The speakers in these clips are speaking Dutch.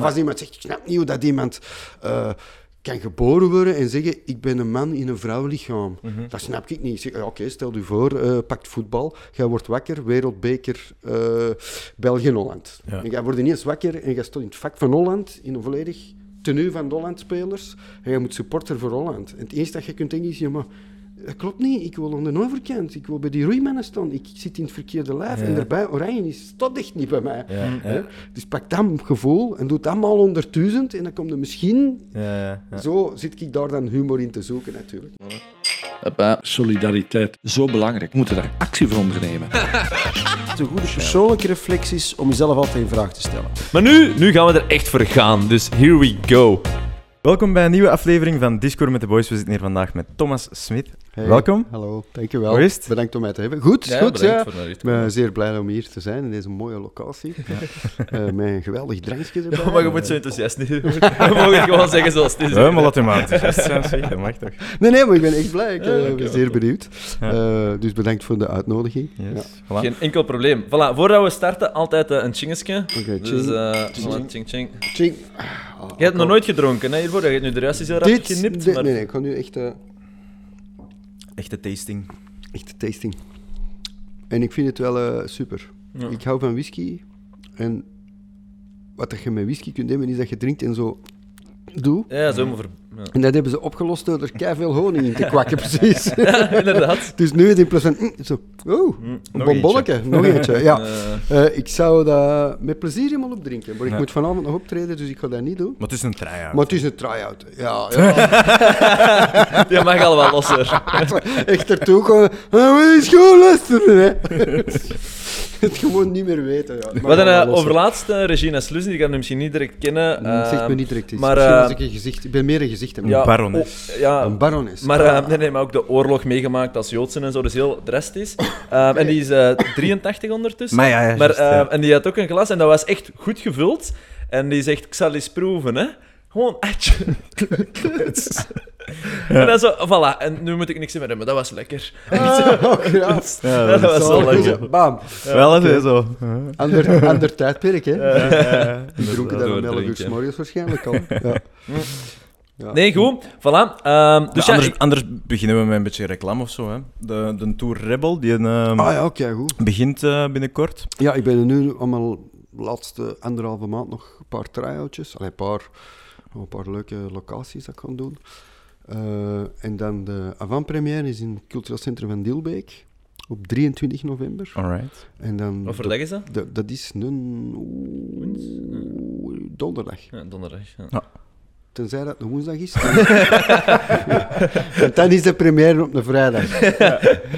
Of als iemand zegt, ik snap niet hoe dat iemand eh, kan geboren worden en zeggen, ik ben een man in een vrouwenlichaam. Mhm. Dat snap ik niet. Oké, stel u voor, eh pakt voetbal, jij wordt wakker, wereldbeker eh België-Holland. Ja. En jij wordt ineens wakker en jij staat in het vak van Holland, in een volledig tenue van de Holland-spelers, en jij moet supporter voor Holland. En het eerste dat je kunt denken is, ja, maar dat klopt niet. Ik wil aan de overkant. Ik wil bij die roeimannen staan. Ik zit in het verkeerde lijf. Ja. En daarbij, Oranje is staat echt niet bij mij. Ja. Dus pak dat gevoel en doe dat allemaal onder duizend. En dan komt er misschien... Ja, ja, ja. Zo zit ik daar dan humor in te zoeken, natuurlijk. Solidariteit, zo belangrijk. We moeten daar actie voor ondernemen. De goede persoonlijke reflecties om jezelf altijd in vraag te stellen. Maar nu, nu gaan we er echt voor gaan, dus here we go. Welkom bij een nieuwe aflevering van Discord met de Boys. We zitten hier vandaag met Thomas Smit. Hey, Welkom. Hallo, dankjewel. Hoe is het? Bedankt om mij te hebben. Goed, Ja, goed. bedankt Ja. Ik ben zeer blij om hier te zijn in deze mooie locatie. Eh, met een geweldig drankje erbij. Ja, maar je moet zo enthousiast niet doen. We mogen het gewoon zeggen zoals het is. Ja, maar laat hem maar enthousiast zijn, zeg. Dat mag toch? Nee, nee, maar ik ben echt blij. Ik eh, ben zeer benieuwd. Ja. Eh, dus bedankt voor de uitnodiging. Yes. Voilà. Geen enkel probleem. Voilà, voordat we starten, altijd eh, een chingetje. Oké, Dus, ching. eh Ching. ching ching. Ching. Je hebt nog nooit gedronken, hè, hiervoor? Je hebt nu de juist is heel rap dit- maar... Nee, nee, ik ga nu echt... Echte tasting. Echt tasting. En ik vind het wel eh, super. Ja. Ik hou van whisky. En wat je met whisky kunt hebben, is dat je drinkt en zo doe. Ja, zo ver... ja. En dat hebben ze opgelost door er keiveel honing in te kwakken, precies. ja, inderdaad. dus nu is het in plaats van... mm, zo, oh, een nog bonbonnetje, nog eentje. Ja. Eh, Eh, ik zou dat met plezier helemaal opdrinken. Maar ik Ja. moet vanavond nog optreden, dus ik ga dat niet doen. Maar het is een try-out. Maar het is een try-out. Ja, ja. die mag al wel losser. echt ertoe komen. Ah, maar is gewoon luisteren, hè. het gewoon niet meer weten. Ja. We hadden uh, overlaatst uh, Regina Slus, die kan je misschien niet direct kennen. Mm, Zeg me ehm, niet direct iets. maar, Misschien eh, als ik een gezicht... Ik ben meer een gezicht. Een ja, barones. oh, ja, Een barones. Maar, Ah. eh, nee, nee, maar ook de oorlog meegemaakt als Joodsen en zo, dus heel drastisch. Ehm, En die is eh 83 ondertussen. Maar ja, ja, Maar, juist, ja. ehm, En die had ook een glas en dat was echt goed gevuld. En die zegt, ik zal eens proeven, hè. Gewoon, atje. En dan zo, voilà. En nu moet ik niks meer hebben, maar dat was lekker. Ah, oh, graaf. Ja, dat was Zo, wel lekker. Bam. Wel even zo. Ander, ander tijdperk, hè. Die dronken dat dan om 11 uur s morgens waarschijnlijk al. Ja. Ja. Nee, goed. Voilà. Ehm, dus ja, anders, ik- anders beginnen we met een beetje reclame of zo. Hè. De, de Tour Rebel die ehm, Ah ja, oké, goed. begint eh, binnenkort. Ja, ik ben er nu allemaal de laatste anderhalve maand nog een paar try-outjes. Allee, een paar, nog een paar leuke locaties dat ik kan doen. Eh, en dan de avant-première is in het cultureel centrum van Dilbeek op 23 november. Alright. En dan Wat voor is dat? dat is een oeh, donderdag. Ja, donderdag. Ja. Ja. Tenzij dat een woensdag is. Dan... Want dan is de première op een vrijdag.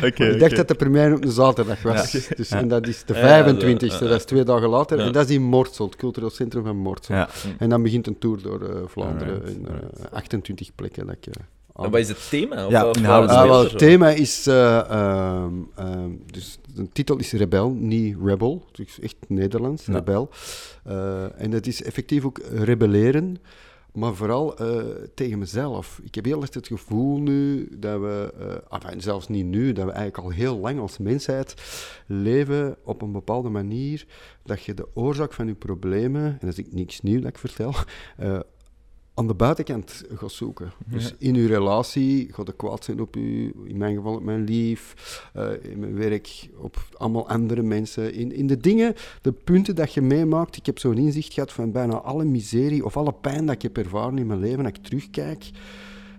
Oké. ik dacht dat de première op een zaterdag was. Dus, En dat is de Ja, ja, 25e, zo, ja, dat is twee dagen later. Ja. En dat is in Mortsel, het cultureel centrum van Mortsel. Ja. En dan begint een tour door eh, Vlaanderen in eh, 28 plekken. Dat ik, eh, En wat is het thema? Of, Ja, of Ah, het wel, thema is, eh, ehm, ehm, dus de titel is Rebel, niet Rebel, dus echt Nederlands, Ja. Rebel. Eh, en het is effectief ook rebelleren, maar vooral eh, tegen mezelf. Ik heb heel erg het gevoel nu dat we, eh, zelfs niet nu, dat we eigenlijk al heel lang als mensheid leven op een bepaalde manier dat je de oorzaak van je problemen, en dat is niks nieuw dat ik vertel, eh, aan de buitenkant gaat zoeken. Dus in uw relatie gaat het kwaad zijn op u, in mijn geval op mijn lief, eh, in mijn werk, op allemaal andere mensen. In, in de dingen, de punten dat je meemaakt. Ik heb zo'n inzicht gehad van bijna alle miserie of alle pijn dat ik heb ervaren in mijn leven, dat ik terugkijk.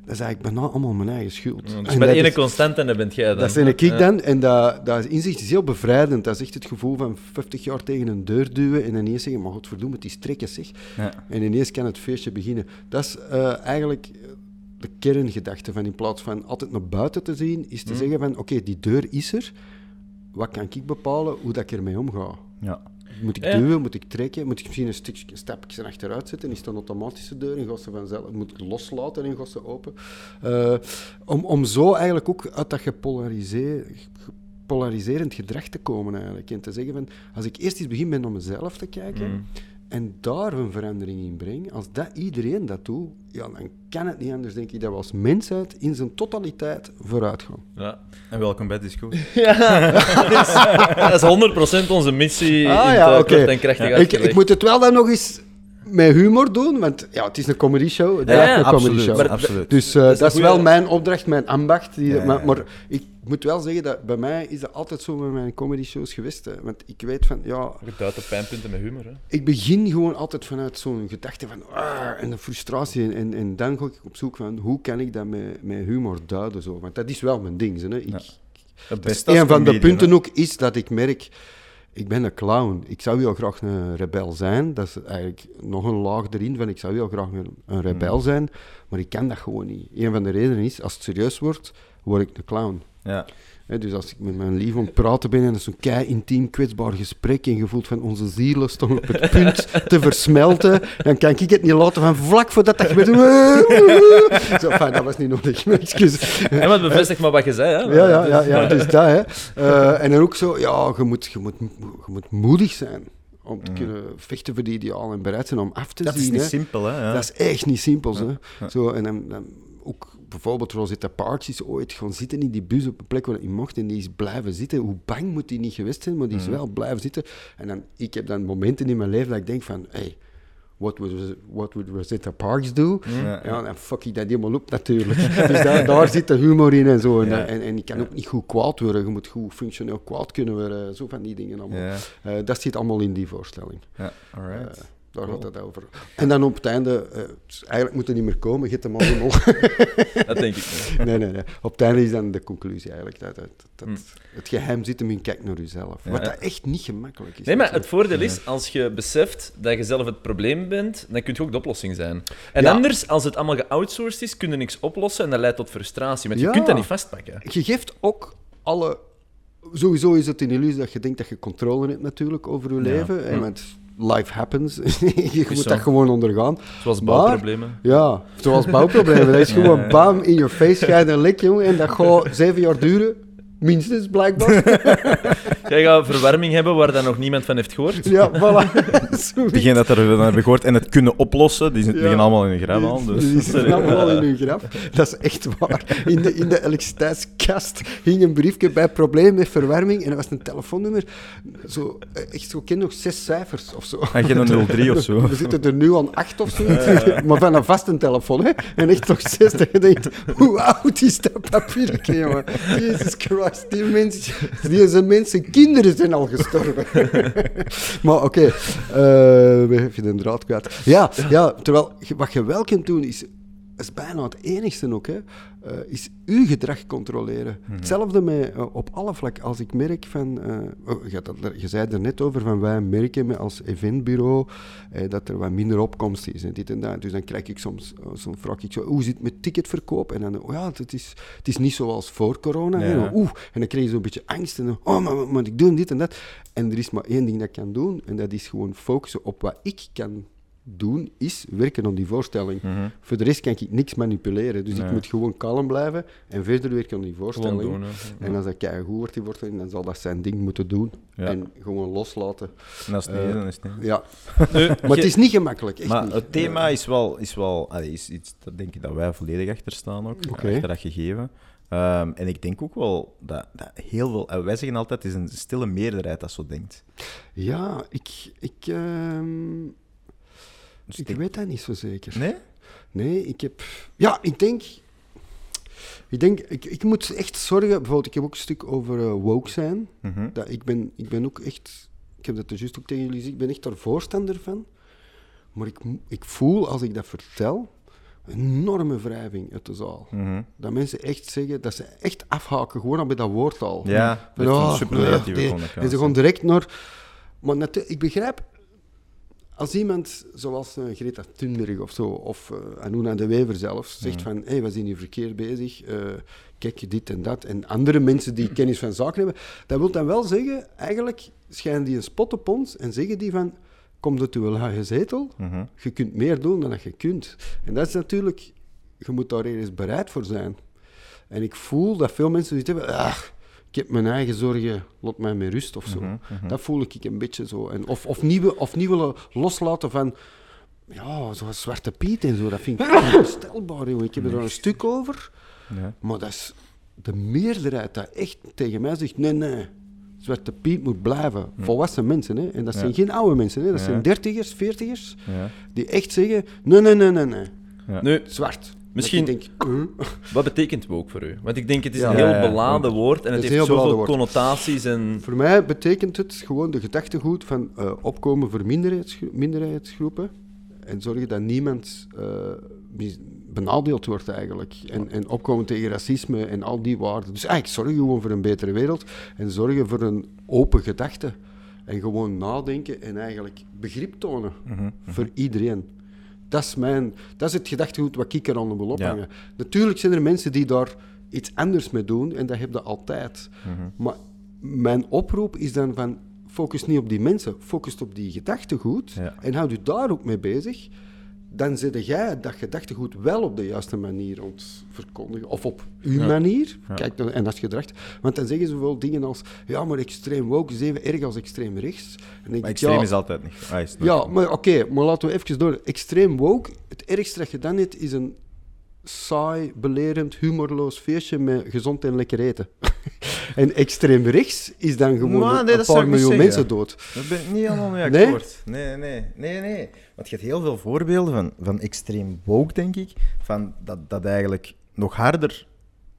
Dat is eigenlijk bijna allemaal mijn eigen schuld. Ja, Dus En bij de dat ene is- constant en dan bent jij dan. dat ben ik Ja. dan. En dat, dat inzicht is heel bevrijdend. Dat is echt het gevoel van 50 jaar tegen een deur duwen en ineens zeggen, maar godverdomme, het is trekken, zeg. Ja. En ineens kan het feestje beginnen. Dat is eh, eigenlijk de kerngedachte van in plaats van altijd naar buiten te zien, is te Mhm. zeggen van, oké, die deur is er. Wat kan ik bepalen hoe dat ik ermee omga? Ja. Moet ik duwen, moet ik trekken, moet ik misschien een, stukje, een stapje achteruit zetten, is dat een automatische deur en gaat ze vanzelf, moet ik loslaten en gaat ze open. Eh, om, om zo eigenlijk ook uit dat gepolariseer, polariserend gedrag te komen eigenlijk. En te zeggen van, als ik eerst eens begin met naar mezelf te kijken Mm. En daar een verandering in breng, als dat iedereen dat doet, ja, dan kan het niet anders, denk ik, dat we als mensheid in zijn totaliteit vooruit gaan. Ja. En welkom bij Disco. Ja, dat is, dat is 100% onze missie Ah, in ja, het, eh, en krachtig Ik, moet het wel dan nog eens met humor doen, want ja, het is een comedy show. Het Ja, ja, een comedy absoluut. show. Maar- absoluut. Dus eh, Dat is dat is, een wel mijn opdracht, mijn ambacht. Die, Ja, ja, maar, maar ik moet wel zeggen dat bij mij is dat altijd zo met mijn comedy shows geweest. hè. Want ik weet van, ja, Je duidt op pijnpunten met humor. Hè. ik begin gewoon altijd vanuit zo'n gedachte van ah, en de frustratie. En, en, dan ga ik op zoek van hoe kan ik dat met, met humor duiden. Zo. Want dat is wel mijn ding. Hè. Ik, Ja. Beste als een van de punten hè. ook is dat ik merk, ik ben een clown. Ik zou heel graag een rebel zijn. Dat is eigenlijk nog een laag erin van ik zou heel graag een, een rebel Hmm. zijn, maar ik kan dat gewoon niet. Een van de redenen is, als het serieus wordt, word ik een clown. Ja. Dus als ik met mijn lief aan het praten ben en het is zo'n kei intiem, kwetsbaar gesprek en je voelt van onze zielen staan op het punt te versmelten, dan kan ik het niet laten van vlak voordat dat gebeurt. Zo, enfin, dat was niet nodig, mijn excuus. Ja, maar bevestig maar wat je zei, hè. Ja, ja, ja, ja dus dat, hè. Eh, en dan ook zo, ja, je moet, je moet, je moet moedig zijn om te kunnen vechten voor die idealen en bereid zijn om af te Dat is zien. niet hè. simpel, hè? Ja. Dat is echt niet simpel. Hè. Zo, en dan, dan ook bijvoorbeeld Rosetta Parks is ooit gaan zitten in die bus op een plek waar hij mocht en die is blijven zitten. Hoe bang moet hij niet geweest zijn, maar die is wel blijven zitten. En dan, ik heb dan momenten in mijn leven dat ik denk van, hey, what would, what would Rosetta Parks do? Ja. Ja, dan fuck ik dat helemaal op natuurlijk. dus daar, daar zit de humor in en zo. En, Ja. en, en ik kan ook niet goed kwaad worden. Je moet goed functioneel kwaad kunnen worden. Zo van die dingen allemaal. Eh, dat zit allemaal in die voorstelling. Ja, alright. Eh, daar gaat het over. En dan op het einde, eh, dus eigenlijk moet er niet meer komen, hebt hem al helemaal. Dat denk ik niet. nee, nee, nee. Op het einde is dan de conclusie eigenlijk. Dat, dat, dat, Hm. Het geheim zit hem in kijk naar jezelf. Wat dat echt niet gemakkelijk is. Nee, maar het voordeel is, als je beseft dat je zelf het probleem bent, dan kun je ook de oplossing zijn. En Ja. anders, als het allemaal geoutsourced is, kun je niks oplossen en dat leidt tot frustratie. Want je Ja. kunt dat niet vastpakken. Je geeft ook alle... Sowieso is het een illusie dat je denkt dat je controle hebt natuurlijk over je leven. En want life happens. je moet zo. dat gewoon ondergaan. Zoals Maar- bouwproblemen. Ja, zoals bouwproblemen. Dat is gewoon bam, in je face, ga je een lek, jongen. En dat gaat zeven jaar duren. Minstens, blijkbaar. Jij gaat verwarming hebben waar dan nog niemand van heeft gehoord. ja, voilà. Diegenen dat er dan hebben gehoord en het kunnen oplossen, die, Ja. gaan allemaal in een graf al. Dus. Die zitten allemaal in hun graf. Dat is echt waar. In de, in de elektriciteitskast hing een briefje bij probleem met verwarming. En dat was een telefoonnummer. Zo, eh, echt zo, ik ken nog zes cijfers of zo. En geen 03 of zo. We zitten er nu aan acht of zo. Maar van een vaste telefoon, hè. En echt nog zes. Dat je denkt, hoe oud is dat papiertje, jongen? Jesus Christ, die mensen, die zijn mensen, kinderen zijn al gestorven. maar oké, eh, we je de draad kwijt. Ja, ja, terwijl wat je wel kunt doen is, is bijna het enigste ook, hè, eh, is uw gedrag controleren. Hetzelfde met, eh, op alle vlakken. Als ik merk van, eh, oh, je, dat je zei er net over, van wij merken met als eventbureau eh, dat er wat minder opkomst is en dit en dat. Dus dan krijg ik soms, soms vraag ik zo, hoe zit het met ticketverkoop? En dan, oh ja, het is, het is niet zoals voor corona. hè. Oeh, en dan krijg je zo'n beetje angst en dan, oh, maar, maar, maar ik doe dit en dat. En er is maar één ding dat ik kan doen en dat is gewoon focussen op wat ik kan doen, is werken aan die voorstelling. Mhm. Voor de rest kan ik niks manipuleren. Dus Nee. ik moet gewoon kalm blijven en verder werken aan die voorstelling. Doen. En als dat keigoed wordt, die voorstelling, dan zal dat zijn ding moeten doen. Ja. En gewoon loslaten. En als het niet Eh, is, dan is het niet. Ja. Nu, Maar het is niet gemakkelijk, echt Maar niet. het thema is wel, is wel allee, is iets, dat denk ik dat wij volledig achter staan ook, Oké. achter dat gegeven. Ehm, en ik denk ook wel dat, dat heel veel, en wij zeggen altijd, het is een stille meerderheid dat zo denkt. Ja, ik... ik ehm, ik weet dat niet zo zeker. Nee? Nee, ik heb... Ja, ik denk... Ik denk, ik, ik moet echt zorgen... Bijvoorbeeld, ik heb ook een stuk over eh, woke zijn. Mhm. Dat ik, ben, ik ben ook echt... Ik heb dat er juist ook tegen jullie gezegd. Ik ben echt daar voorstander van. Maar ik, ik voel, als ik dat vertel, een enorme wrijving uit de zaal. Mhm. Dat mensen echt zeggen, dat ze echt afhaken, gewoon al bij dat woord al. Ja, dat is oh, een superlatieve. En ze gaan direct naar... Maar natu- ik begrijp, als iemand zoals eh, Greta Thunberg of zo, of uh, Anuna de Wever zelfs, zegt van, hé, hey, we zijn hier verkeerd bezig, eh, kijk, dit en dat, en andere mensen die kennis van zaken hebben, dat wil dan wel zeggen, eigenlijk schijnen die een spot op ons en zeggen die van, kom uit uw lage zetel, Mhm. je kunt meer doen dan dat je kunt. En dat is natuurlijk, je moet daar ergens bereid voor zijn. En ik voel dat veel mensen zoiets hebben, ah, ik heb mijn eigen zorgen, laat mij met rust of zo. Mhm, mhm. Dat voel ik een beetje zo. En of, of, niet, of niet willen loslaten van, ja, zoals Zwarte Piet en zo, dat vind ik onvoorstelbaar, jongen. Ik heb er een stuk over, Ja. maar dat is de meerderheid dat echt tegen mij zegt, nee, nee, Zwarte Piet moet blijven. Hm. Volwassen mensen, hè. En dat Ja. zijn geen oude mensen, hè. Dat Ja. zijn dertigers, veertigers, Ja. die echt zeggen, nee, nee, nee, nee, nee. Nu, Zwart. Misschien- denk, wat betekent woke voor u? Want ik denk, het is Ja. een heel Ja, ja, beladen woord en Het het heeft zoveel connotaties en... Voor mij betekent het gewoon de gedachtegoed van eh, opkomen voor minderheidsgro- minderheidsgroepen en zorgen dat niemand eh, benadeeld wordt eigenlijk. En, en opkomen tegen racisme en al die waarden. Dus eigenlijk zorgen gewoon voor een betere wereld en zorgen voor een open gedachte. En gewoon nadenken en eigenlijk begrip tonen voor iedereen. Dat is, mijn, dat is het gedachtegoed wat ik er aan wil ophangen. Natuurlijk zijn er mensen die daar iets anders mee doen en dat heb je altijd. Maar mijn oproep is dan van focus niet op die mensen, focus op die gedachtegoed Ja. en houd je daar ook mee bezig. Dan zet jij dat gedachtegoed wel op de juiste manier ont verkondigen. Of op uw manier. Kijk, dan- en dat is gedrag. Want dan zeggen ze wel dingen als... Ja, maar extreem woke is even erg als extreem rechts. En denk Maar extreem ja, is altijd niet. Ah, is ja, maar oké, maar laten we even door. Extreem woke, het ergste dat je dan hebt, is een saai, belerend, humorloos feestje met gezond en lekker eten. en extreem rechts is dan gewoon Maar een- nee, dat paar miljoen mensen dood. Daar ben ik niet helemaal mee Nee? akkoord. Nee, nee, nee, nee. Want je hebt heel veel voorbeelden van, van extreem woke, denk ik. Van dat, dat eigenlijk nog harder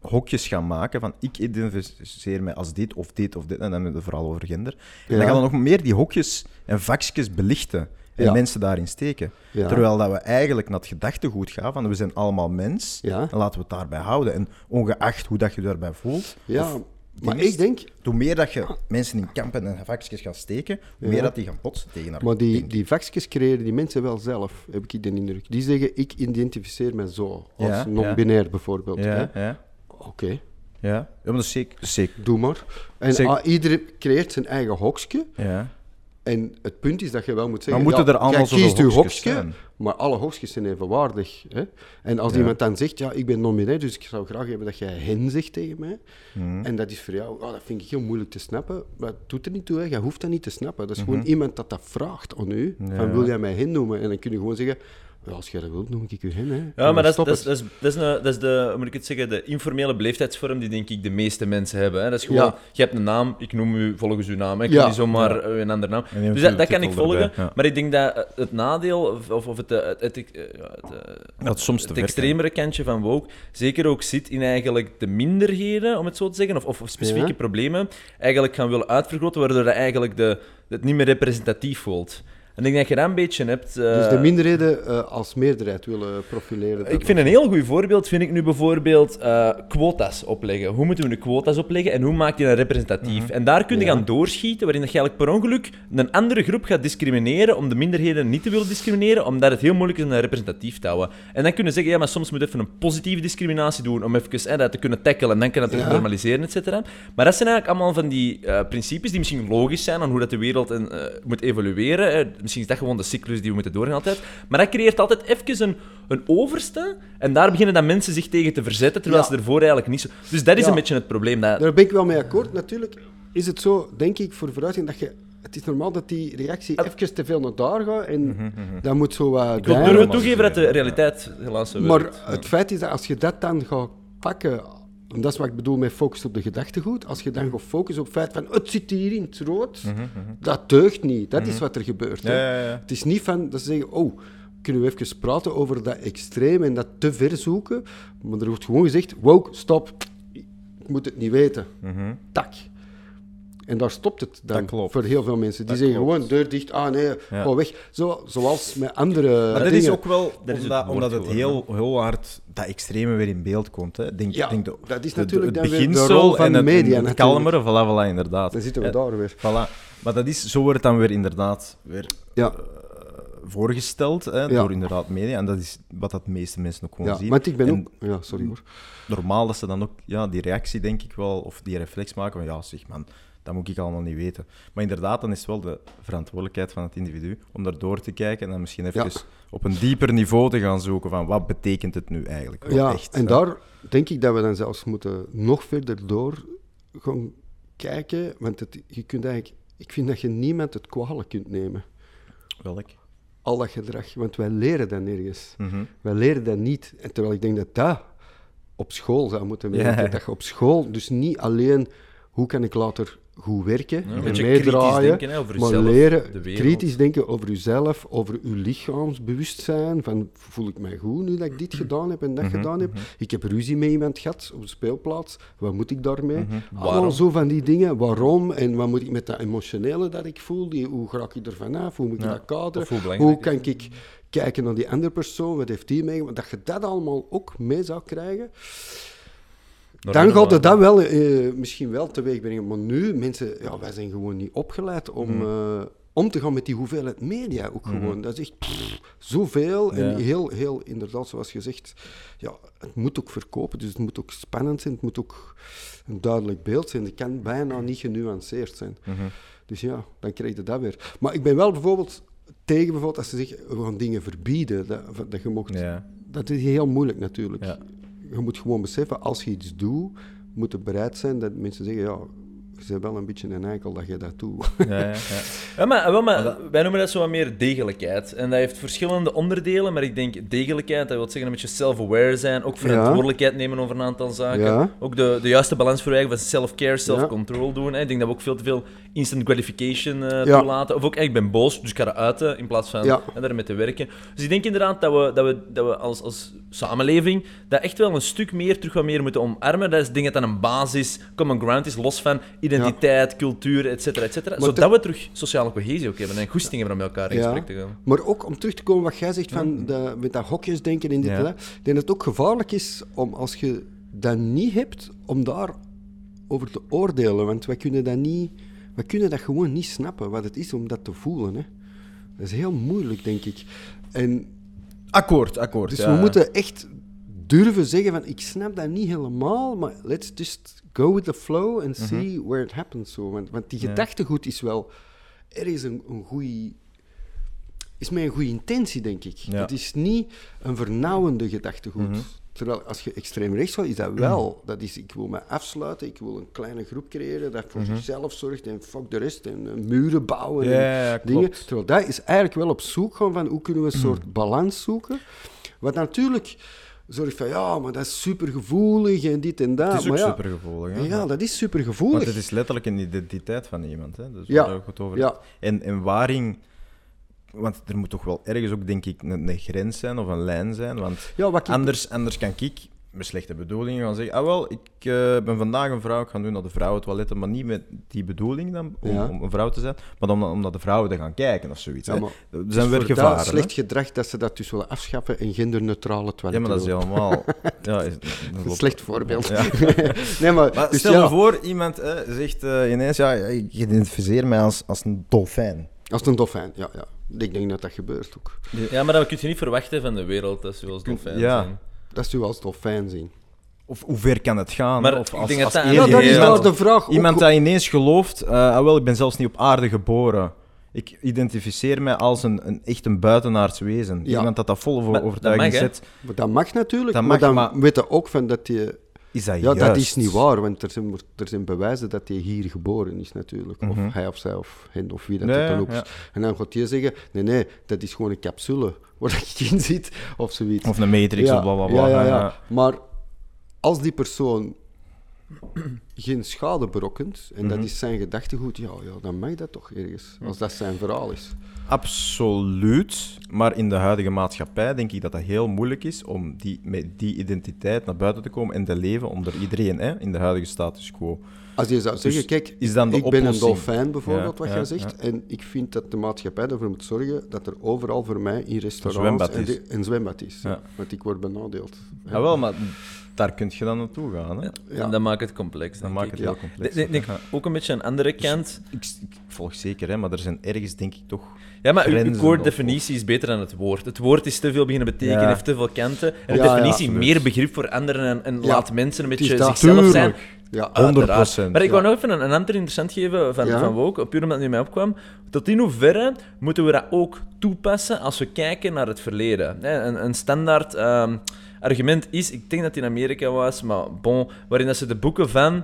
hokjes gaan maken. Van ik identificeer mij als dit of dit of dit. En dan hebben we het vooral over gender. En Ja. dan gaan we nog meer die hokjes en vakjes belichten. En Ja. mensen daarin steken. Ja. Terwijl dat we eigenlijk naar het gedachtegoed gaan van we zijn allemaal mens. Ja. En laten we het daarbij houden. En ongeacht hoe dat je daarbij voelt. Ja, maar ik denk... hoe meer dat je mensen in kampen en vakjes gaat steken, hoe meer dat die gaan botsen tegen elkaar. Maar die, die vakjes creëren die mensen wel zelf, heb ik de indruk. Die zeggen, ik identificeer me zo, als non-binair bijvoorbeeld. Ja, hè. ja, Oké, ja. ja maar dat is zeker. dat is zeker. doe maar. En Zeg- ah, iedereen creëert zijn eigen hokje. Ja. En het punt is dat je wel moet zeggen... Maar moeten ja, er allemaal kiest uw hokjes hokje, zijn? maar alle hokjes zijn evenwaardig. Hè? En als Ja. iemand dan zegt, ja, ik ben non-binair, dus ik zou graag hebben dat jij hen zegt tegen mij. Mhm. En dat is voor jou, oh, dat vind ik heel moeilijk te snappen. Maar doet er niet toe, hè. jij hoeft dat niet te snappen. Dat is gewoon iemand dat dat vraagt aan u. Mhm. Ja. Van, wil jij mij hen noemen? En dan kun je gewoon zeggen, ja, als jij dat wilt, noem ik u hen. Hè. Ja, maar dat is, dat, is, dat, is, dat, is een, dat is de, hoe moet ik het zeggen, de informele beleefdheidsvorm die denk ik de meeste mensen hebben. Hè. Dat is gewoon, Ja. je hebt een naam, ik noem u volgens uw naam. hè. Ik Ja. kan niet zomaar eh, een andere naam. Dus dat, dat kan ik volgen. Maar ik denk dat eh, het nadeel, of, of het, eh, het, het, ja, het, soms te het extremere kantje van woke zeker ook zit in eigenlijk de minderheden, om het zo te zeggen, of, of specifieke Ja. problemen, eigenlijk gaan willen uitvergroten, waardoor dat eigenlijk de, het niet meer representatief voelt. En ik denk dat je dat een beetje hebt... Dus eh, de minderheden eh, als meerderheid willen profileren. ik vind een heel goed voorbeeld, vind ik nu bijvoorbeeld eh, quota's opleggen. Hoe moeten we de quota's opleggen en hoe maak je dat representatief? En daar kun je Ja. gaan doorschieten, waarin dat je eigenlijk per ongeluk een andere groep gaat discrimineren, om de minderheden niet te willen discrimineren, omdat het heel moeilijk is om dat representatief te houden. En dan kun je zeggen, ja, maar soms moet je even een positieve discriminatie doen, om even eh, dat te kunnen tackelen, en dan kan het terug Ja. normaliseren, et cetera. Maar dat zijn eigenlijk allemaal van die eh, principes die misschien logisch zijn aan hoe dat de wereld en, moet evolueren. Misschien is dat gewoon de cyclus die we moeten doorgaan altijd. Maar dat creëert altijd even een, een overste. En daar beginnen dan mensen zich tegen te verzetten, terwijl Ja. ze ervoor eigenlijk niet zo... Dus dat is Ja. een beetje het probleem. Dat... Daar ben ik wel mee akkoord. Natuurlijk is het zo, denk ik, voor vooruitgang dat je... Het is normaal dat die reactie even te veel naar daar gaat en dat moet zo wat... Ik wil toegeven dat de realiteit helaas zo Maar het feit is dat als je dat dan gaat pakken, en dat is wat ik bedoel met focus op de gedachtegoed, als je dan gaat focussen op het feit van het zit hier in het rood, dat deugt niet. Dat is wat er gebeurt. hè. Ja, ja, ja. Het is niet van dat ze zeggen, oh, kunnen we even praten over dat extreem en dat te ver zoeken, maar er wordt gewoon gezegd, wow, stop, ik moet het niet weten. Tak. En daar stopt het dan Dat klopt. voor heel veel mensen. Die Dat zeggen klopt. gewoon deur dicht, ah nee, Ja. ga weg. Zo, zoals met andere Maar dat dingen. is ook wel Dat is het omdat, omdat het heel, heel hard dat extreme weer in beeld komt. Hè. Denk, Ja, denk de, dat is de- natuurlijk de, het de beginsel rol van en de het, media het kalmere, voilà, voilà, inderdaad. Dan zitten we Ja, daar weer. Voilà. Maar dat is, zo wordt het dan weer inderdaad weer Ja, voorgesteld hè, Ja. door inderdaad media. En dat is wat dat de meeste mensen ook gewoon ja. zien. want ik ben En ook... Ja, sorry hoor. normaal dat ze dan ook ja, die reactie, denk ik wel, of die reflex maken van ja, zeg man, dat moet ik allemaal niet weten. Maar inderdaad, dan is het wel de verantwoordelijkheid van het individu om daar door te kijken en dan misschien even Ja. op een dieper niveau te gaan zoeken van wat betekent het nu eigenlijk Ja, echt. en hè. daar denk ik dat we dan zelfs moeten nog verder door gaan kijken. Want het, je kunt eigenlijk... Ik vind dat je niemand het kwalijk kunt nemen. Welk? Al dat gedrag. Want wij leren dat nergens. Mhm. Wij leren dat niet. En terwijl ik denk dat dat op school zou moeten werken. Ja. Dat je op school dus niet alleen hoe kan ik later goed werken Ja, en meedraaien. denken hè, over Maar jezelf, de leren wereld. kritisch denken over uzelf, over uw lichaamsbewustzijn. Van, voel ik mij goed nu dat ik dit gedaan heb en dat Mhm, gedaan heb? Ik heb ruzie met iemand gehad op de speelplaats. Wat moet ik daarmee? Mhm. Waarom? zo van die dingen. Waarom? En wat moet ik met dat emotionele dat ik voel? Die, hoe raak ik er vanaf? Hoe moet ik Ja, dat kaderen? hoe kan het? ik kijken naar die andere persoon? Wat heeft die meegemaakt? Dat je dat allemaal ook mee zou krijgen. Dan gaat het dat wel, eh, misschien wel teweeg brengen. Maar nu, mensen, ja, wij zijn gewoon niet opgeleid om, Mhm. eh, om te gaan met die hoeveelheid media ook gewoon. Dat is echt pff, zoveel. En heel, heel, inderdaad, zoals je zegt, ja, het moet ook verkopen. Dus het moet ook spannend zijn. Het moet ook een duidelijk beeld zijn. Het kan bijna niet genuanceerd zijn. Mhm. Dus ja, dan krijg je dat weer. Maar ik ben wel bijvoorbeeld tegen bijvoorbeeld als ze zeggen, we gaan dingen verbieden. Dat, dat je mocht, Ja. dat is heel moeilijk natuurlijk. Ja. Je moet gewoon beseffen, als je iets doet, moet je bereid zijn dat mensen zeggen, ja, je bent wel een beetje een eikel dat je dat doet. Ja, ja, ja. Ja, maar, wel, maar wij noemen dat zo wat meer degelijkheid. En dat heeft verschillende onderdelen, maar ik denk degelijkheid, dat wil zeggen een beetje self-aware zijn, ook verantwoordelijkheid nemen over een aantal zaken. Ja. Ook de, de juiste balans voor eigen van self-care, self-control doen. Hè. Ik denk dat we ook veel te veel instant gratification eh, Ja. toelaten. Of ook, ik ben boos, dus ik ga dat uiten in plaats van Ja. hè, daarmee te werken. Dus ik denk inderdaad dat we, dat we, dat we als, als samenleving dat echt wel een stuk meer terug wat meer moeten omarmen. Dat is denk ik dat dat een basis, common ground is, los van identiteit, cultuur, et cetera, et cetera. Maar Zodat te- we terug sociale cohesie ook hebben en goesting hebben om met elkaar in Ja. gesprek te gaan. Maar ook om terug te komen wat jij zegt van de, met dat hokjesdenken en dit Ja. en dat. Ik denk dat het ook gevaarlijk is om als je dat niet hebt, om daar over te oordelen. Want wij kunnen dat niet, wij kunnen dat gewoon niet snappen, wat het is om dat te voelen. Hè. Dat is heel moeilijk, denk ik. En Akkoord, akkoord. Dus ja, we moeten echt durven zeggen van, ik snap dat niet helemaal, maar let's just go with the flow and see where it happens. Zo. Want, want die gedachtegoed is wel ergens een, een goede... Is een goede intentie, denk ik. Ja. Het is niet een vernauwende gedachtegoed. Terwijl als je extreem rechts gaat, is dat wel. Dat is, ik wil me afsluiten, ik wil een kleine groep creëren dat voor zichzelf zorgt en fuck de rest en eh, muren bouwen Ja, en dingen. klopt. Terwijl dat is eigenlijk wel op zoek gaan van hoe kunnen we een soort balans zoeken. Wat natuurlijk zorgt van ja, maar dat is supergevoelig en dit en dat. Het is ook maar ja, supergevoelig. Hè? Ja, dat is supergevoelig. Want het is letterlijk een identiteit van iemand. Hè? Dus Ja. het over Ja. En, en waarin... Want er moet toch wel ergens ook, denk ik, een, een grens zijn of een lijn zijn. Want Ja, ik- anders, anders kan ik met slechte bedoelingen gaan zeggen... Ah, wel, ik eh, ben vandaag een vrouw, ik ga nu naar de vrouwentoiletten, maar niet met die bedoeling dan, om, Ja. om een vrouw te zijn, maar om, om naar de vrouwen te gaan kijken of zoiets. Ja, hè. maar er het zijn is weer voor dat gevaren. slecht gedrag dat ze dat dus willen afschaffen en genderneutrale Ja, toiletten maar dat is helemaal... ja, is, Een slecht voorbeeld. Ja. nee, maar, Maar dus stel ja, je voor, iemand eh, zegt eh, ineens, ja, ik identificeer mij als, als een dolfijn. Als een dolfijn, ja, ja. Ik denk dat dat gebeurt ook. Ja, maar dat kun je niet verwachten van de wereld, dat ze wel eens dolfijn Ja. zijn. Dat ze u als dolfijn zien. Of hoe ver kan het gaan? Maar of ik als, dat als dat- Ja, dat is iemand, nou de vraag. iemand ook- dat ineens gelooft, ah, wel, ik ben zelfs niet op aarde geboren. Ik identificeer mij als een, een echt een buitenaards wezen. Ja. Iemand dat dat vol Maar voor dat overtuiging mag, zet. Maar dat mag natuurlijk, Dat maar mag, dan maar- weet je ook van dat je... Is dat Ja, dat juist? is niet waar, want er zijn, er zijn bewijzen dat hij hier geboren is natuurlijk. Of Mhm. hij of zij of hen of wie dat het dan ook is. ja. En dan gaat hij zeggen, nee, nee, dat is gewoon een capsule waar ik in zit, of zoiets. Of een matrix ja, of bla bla bla. Ja, ja, ja. Maar als die persoon geen schade berokkent, en Mhm. dat is zijn gedachtegoed, ja, ja, dan mag dat toch ergens, als dat zijn verhaal is. Absoluut. Maar in de huidige maatschappij denk ik dat dat heel moeilijk is om die, met die identiteit naar buiten te komen en te leven onder iedereen hè, in de huidige status quo. Als je zou zeggen, kijk, Dus is dan de ik ben een dolfijn bijvoorbeeld, Ja, wat ja, jij zegt, en ik vind dat de maatschappij ervoor moet zorgen dat er overal voor mij in restaurants zwembad en is. een zwembad is. Ja. Want ik word benadeeld. Ja, wel, maar daar kun je dan naartoe gaan. Hè? Ja. En dat maakt het complex, Dat maakt ik. het heel complex. Ook een beetje een andere kant. Ik, ik volg zeker, hè, maar er zijn ergens, denk ik, toch... Ja, maar uw- uw grenzen woorddefinitie is beter dan het woord. Het woord is te veel beginnen betekenen, Ja. heeft te veel kanten. En de Ja, definitie meer begrip voor anderen en, en laat mensen een beetje zichzelf zijn. Ja, Uiteraard. 100%, Maar ik wou nog even een, een ander interessant geven van, van Woke, puur omdat het nu mij opkwam. Tot in hoeverre moeten we dat ook toepassen als we kijken naar het verleden? Een, een standaard ehm, argument is, ik denk dat het in Amerika was, maar bon, waarin dat ze de boeken van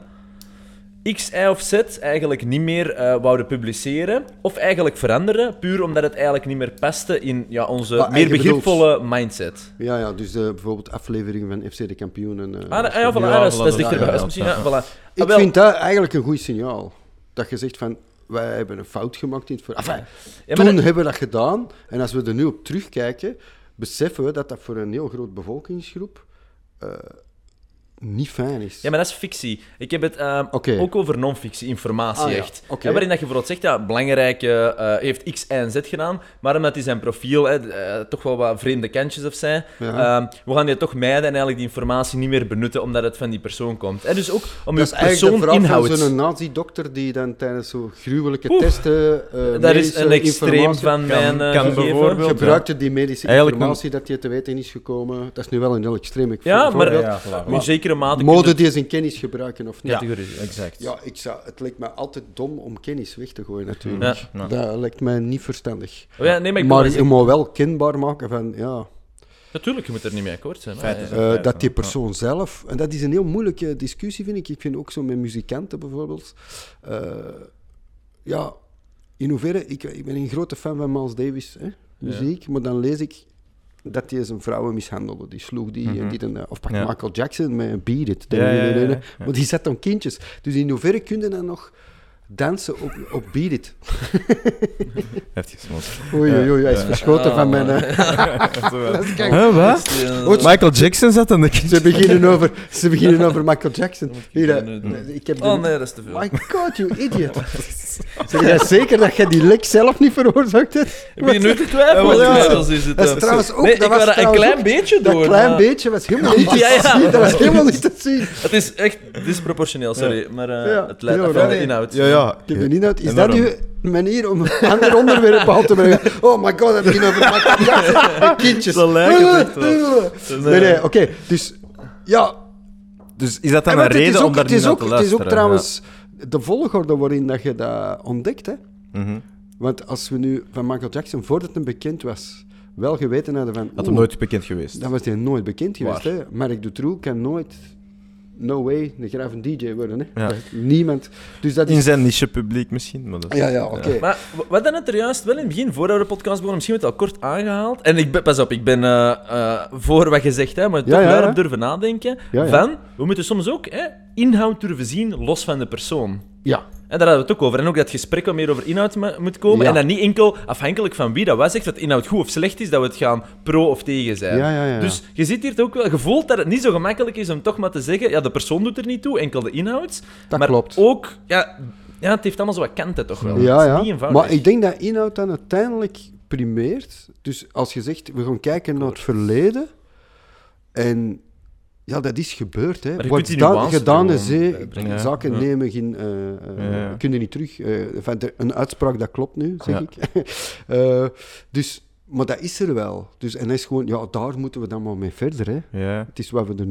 X, Y of Z eigenlijk niet meer eh, wouden publiceren, of eigenlijk veranderen, puur omdat het eigenlijk niet meer paste in ja, onze Maar meer bedoelt- begripvolle mindset. ja, ja, dus eh, bijvoorbeeld afleveringen van FC de Kampioenen. eh, Ah, ja, voilà, Ja, dat is, dat is voilà, dichter ja, bij ja, huis misschien. Ja, ja. voilà. ik Ah, wel. vind dat eigenlijk een goed signaal. dat je zegt van, wij hebben een fout gemaakt in het verhaal. Enfin, Ja, toen dat- hebben we dat gedaan. En als we er nu op terugkijken, beseffen we dat dat voor een heel groot bevolkingsgroep eh, niet fijn is. Ja, maar dat is fictie. Ik heb het eh, ook over non-fictie, informatie Ah, ja. echt. Waarin dat je bijvoorbeeld zegt, ja, belangrijke eh, heeft X, Y en Z gedaan, maar omdat hij zijn profiel hè, eh, toch wel wat vreemde kantjes of zijn, Ja. eh, we gaan die toch mijden en eigenlijk die informatie niet meer benutten omdat het van die persoon komt. En dus ook om je dat is eigenlijk de persoon inhoud. van zo'n nazi-dokter die dan tijdens zo gruwelijke testen... eh, Daar is medische een extreem informatie- van mijn eh, kan bijvoorbeeld- gebruikte die medische Eigenlijk informatie dat hij te weten is gekomen. Dat is nu wel een heel extreem Ja, maar- voorbeeld. Ja, voilà. In zekere mate je die zijn kennis gebruiken of niet? Ja. Exact. Ja, ik zou, het lijkt mij altijd dom om kennis weg te gooien, natuurlijk. Ja. Dat lijkt mij niet verstandig. Oh ja, nee, maar ik maar je wel moet wel kenbaar maken van, ja, Natuurlijk, je moet er niet mee akkoord zijn- eh, dat die persoon zelf... En dat is een heel moeilijke discussie, vind ik. Ik vind ook zo met muzikanten bijvoorbeeld. eh, ja, in hoeverre... Ik, ik ben een grote fan van Miles Davis, hè, muziek. Maar dan lees ik dat hij zijn vrouwen mishandelde. Die sloeg die... en dit en dat. Of pak Ja. Michael Jackson met Beat It. Ja, ja, ja. Maar die zet dan kindjes. Dus in hoeverre kun je dan nog dansen op, op Beat It? Heeft. Oei, oei, oei, hij is verschoten van mijn... eh, Huh, wat? Goed. Michael Jackson zat aan de kindje. Ze beginnen over, ze beginnen over Michael Jackson. Hier, ik eh, ik heb de- Oh nee, dat is te veel. My god, you idiot. Zeg jij zeker dat jij die lek zelf niet veroorzaakt hebt? Ik begin nu te twijfelen. Dat is eh, trouwens ook- Nee, dat ik was een klein ook- beetje Dat doen. klein beetje was helemaal niet te Ja, ja. zien. Dat was helemaal niet te zien. Het is echt disproportioneel, sorry. Maar eh, Ja, het leidt af van de inhoud. Ja, ja. Ik heb er niet uit. Is dat een manier om een ander onderwerp aan te brengen? Oh my god, dat begint over Michael Jackson en kindjes. Zo lijkt het. Nee, nee, oké. Dus, ja, Dus is dat dan En een reden om daar niet is naar ook, te Het is luisteren? ook trouwens de volgorde waarin dat je dat ontdekt. Hè? Ja. Mhm. Want als we nu van Michael Jackson, voordat hij bekend was, wel geweten hadden van... Had hem nooit bekend geweest. Dan was hij nooit bekend geweest. Hè? Marc Dutroux kan nooit... No way, een DJ worden. Hè? Ja. Dat- Niemand. Dus dat In is... zijn niche-publiek misschien. Maar dat is- Ja, ja, oké. Maar w- we hadden het er juist wel in het begin, voordat we de podcast begonnen, misschien werd het al kort aangehaald. En ik ben, pas op, ik ben eh, eh, voor wat je zegt, hè, maar toch Ja, ja, daarop ja. durven nadenken. Ja, ja. Van, we moeten soms ook hè, inhoud durven zien, los van de persoon. Ja. En daar hadden we het ook over. En ook dat gesprek wat meer over inhoud mo- moet komen. Ja. En dat niet enkel afhankelijk van wie dat was zegt dat inhoud goed of slecht is, dat we het gaan pro of tegen zijn. Ja, ja, ja. Dus je zit hier ook wel gevoeld dat het niet zo gemakkelijk is om toch maar te zeggen, ja, de persoon doet er niet toe, enkel de inhoud. Dat maar klopt. ook, ja, ja, het heeft allemaal zo wat kanten toch wel. Ja, ja. niet eenvoudig. Maar ik denk dat inhoud dan uiteindelijk primeert. Dus als je zegt, we gaan kijken naar het verleden. En ja, dat is gebeurd. Hè. Maar je Wat kunt die gedaan er is. Ja, zaken ja. nemen geen... eh eh, Ja, ja. Kun je niet terug. eh, enfin, een uitspraak, dat klopt nu, zeg ik. Eh, dus, maar dat is er wel. Dus, en dat is gewoon, ja, daar moeten we dan maar mee verder. Hè. Ja. Het is wat, we er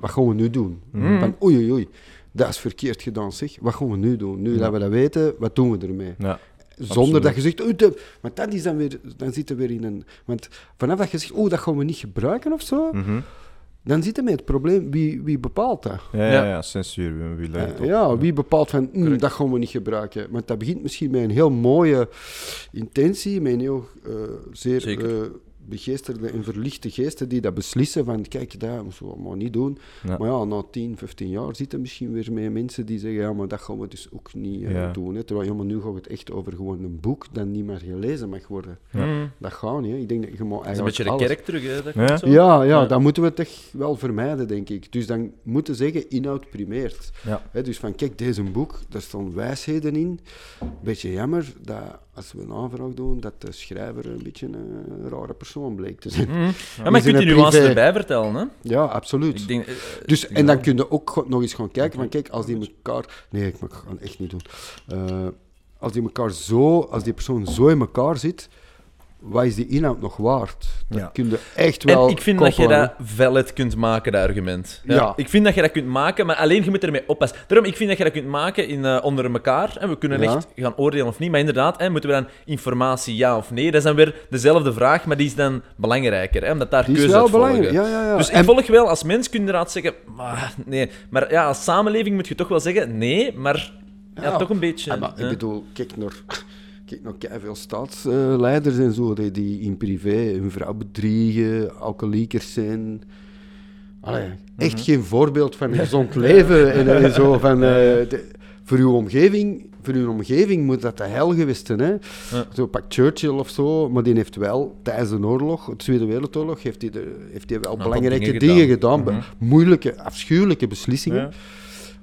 wat gaan we nu doen? Mhm. Van, oei, oei, oei, dat is verkeerd gedaan, zeg. Wat gaan we nu doen? Nu dat we dat weten, wat doen we ermee? Ja. Zonder Absoluut. dat je zegt, oei, de- want dat is dan weer, dan zitten we weer in een... Want vanaf dat je zegt, oh, dat gaan we niet gebruiken of zo, Mhm. Dan zitten we met het probleem, wie, wie bepaalt dat? Ja, ja, censuur. Wie, wie leidt op? ja, wie bepaalt van, mm, dat gaan we niet gebruiken. Want dat begint misschien met een heel mooie intentie, met een heel eh, zeer Zeker. eh, begeesterde en verlichte geesten die dat beslissen van, kijk, dat moeten we allemaal niet doen. Ja. Maar ja, na 10, 15 jaar zitten misschien weer met mensen die zeggen, ja, maar dat gaan we dus ook niet eh, Ja. doen. Hè. Terwijl, ja, maar nu gaat het echt over gewoon een boek dat niet meer gelezen mag worden. Ja. Mm. Dat gaat niet, hè. Ik denk dat je maar Dat is een eigenlijk beetje de kerk terug, hè? Dat Ja? zo. ja, ja, Ja. dat moeten we toch wel vermijden, denk ik. Dus dan moeten zeggen, inhoud primeert. Ja. Hè, dus van, kijk, deze boek, daar staan wijsheden in. Beetje jammer dat als we een aanvraag doen, dat de schrijver een beetje een rare persoon bleek te zijn. Mm. Ja, Die maar je kunt een nuance privé- erbij vertellen, hè? Ja, absoluut. Ik denk, eh, Dus, ik en dan kun je ook nog eens gaan kijken van, kijk, als die elkaar... Nee, ik mag het echt niet doen. Eh, als die elkaar zo, als die persoon zo in elkaar zit, wat is die inhoud nog waard? Dat Ja. kun je echt wel En ik vind dat je dat valid kunt maken, dat argument. Ja. Ja. Ik vind dat je dat kunt maken, maar alleen je moet ermee oppassen. Daarom, ik vind dat je dat kunt maken in, eh, onder elkaar. En we kunnen Ja. echt gaan oordelen of niet. Maar inderdaad, hè, moeten we dan informatie ja of nee? Dat is dan weer dezelfde vraag, maar die is dan belangrijker. Hè, omdat daar Die is keuze wel uit volgen. belangrijk. Ja, ja, ja. Dus ik En- volg wel, als mens kun je inderdaad zeggen, maar, nee. Maar ja, als samenleving moet je toch wel zeggen, nee, maar ja, Ja. toch een beetje. Ja, maar ik bedoel, kijk naar, kijk naar veel staatsleiders en zo, die, die in privé hun vrouw bedriegen, alcoholiekers zijn. Allee, echt geen voorbeeld van een gezond leven en, en zo. Van, eh, de- voor uw omgeving voor hun omgeving moet dat de hel geweest zijn. Hè? Ja. Zo pak Churchill of zo, maar die heeft wel tijdens de oorlog, de Tweede Wereldoorlog, heeft hij, heeft hij wel belangrijke dingen dingen, gedaan. gedaan. be- Moeilijke, afschuwelijke beslissingen. Ja.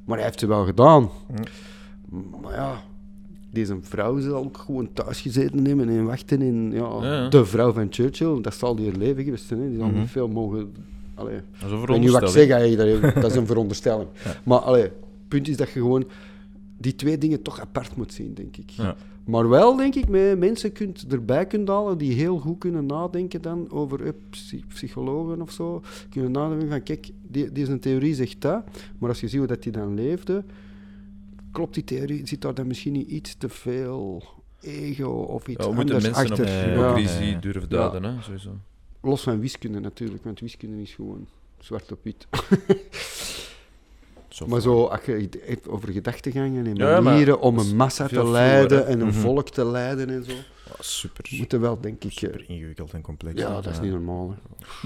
Maar hij heeft ze wel gedaan. Maar ja, deze vrouw zal ook gewoon thuis gezeten hebben en wachten. En, ja, Ja, ja. De vrouw van Churchill, dat zal die haar leven geweest zijn. Hè. Die zal Mhm. niet veel mogen... Allee, Dat is een ik weet niet wat ik zeg, veronderstelling. dat is een veronderstelling. Maar allee, het punt is dat je gewoon die twee dingen toch apart moet zien, denk ik. Ja. Maar wel, denk ik, met mensen kunt erbij kunt halen die heel goed kunnen nadenken dan over eh, psy- psychologen of zo. Kunnen nadenken van, kijk, die, deze theorie zegt dat, maar als je ziet hoe dat die dan leefde, klopt die theorie, zit daar dan misschien niet iets te veel ego of iets Ja, we moeten anders mensen achter. op Ja. hypocrisie Ja, ja. durven Ja. duiden, hè, sowieso. Los van wiskunde natuurlijk, want wiskunde is gewoon zwart op wit. Zo Maar zo, als je het hebt over gedachtegangen en Ja, maar manieren om een massa te leiden en een Mhm. volk te leiden en zo, Oh, super, moeten wel, denk ik... eh, super ingewikkeld en complex. Ja, dat is niet normaal. hè.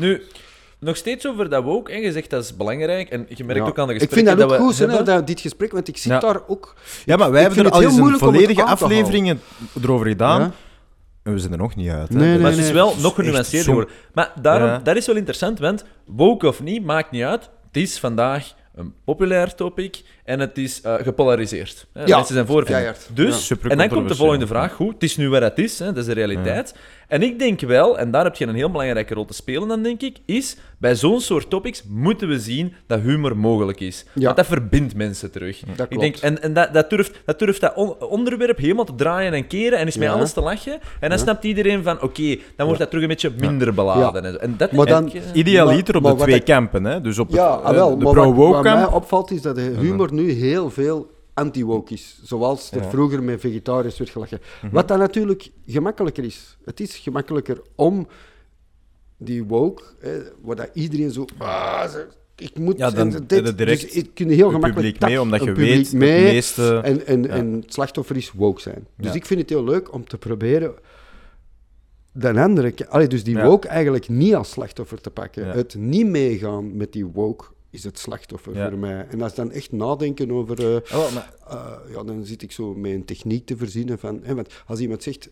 Nu, nog steeds over dat woke, en je zegt dat is belangrijk, en je merkt Ja. ook aan de ik gesprekken vind dat ook goed, hebben. dat, dit gesprek, want ik zit Ja. daar ook... Ja, maar wij Ik hebben er al heel eens een moeilijk om het volledige aan te houden. aflevering erover gedaan. Ja? En we zijn er nog niet uit. hè. Nee, Dat- nee, Maar het is wel nog genuanceerder zo- geworden. Maar daarom, Ja. dat is wel interessant, want woke of niet, maakt niet uit. Het is vandaag een populair topic en het is eh, gepolariseerd. Hè. Ja, Mensen zijn voor. Dus, en dan komt de volgende vraag. Goed, het is nu wat het is, hè, dat is de realiteit. En ik denk wel, en daar heb je een heel belangrijke rol te spelen dan, denk ik, is bij zo'n soort topics moeten we zien dat humor mogelijk is. Ja. Want dat verbindt mensen terug. Dat ik klopt. denk, en en dat, dat, durft, dat durft dat on- onderwerp helemaal te draaien en keren en is met Ja. alles te lachen. En dan Ja. snapt iedereen van, oké, dan wordt dat terug een beetje minder beladen. En, zo. en dat Maar dan- ik, eh, Idealiter Maar- op maar de twee ik- kampen. Hè? Dus op het, eh, ah, wel, de maar wat, wat pro-woke mij kamp. opvalt is dat de humor nu heel veel anti-woke is. Zoals er Ja. vroeger met vegetariërs werd gelachen. Wat dan natuurlijk gemakkelijker is. Het is gemakkelijker om die woke, hè, waar dat iedereen zo... Ah, ik moet... Ja, dan en dit, je direct dus ik kun heel gemakkelijk... publiek mee, omdat je weet dat mee, de meeste... En, en, Ja. en het slachtoffer is woke zijn. Dus Ja. ik vind het heel leuk om te proberen de andere... Allee, dus die woke eigenlijk niet als slachtoffer te pakken. Het niet meegaan met die woke is het slachtoffer Ja. voor mij. En als dan echt nadenken over... eh, wel, maar- eh, ja, dan zit ik zo met een techniek te verzinnen van... Hè, want als iemand zegt...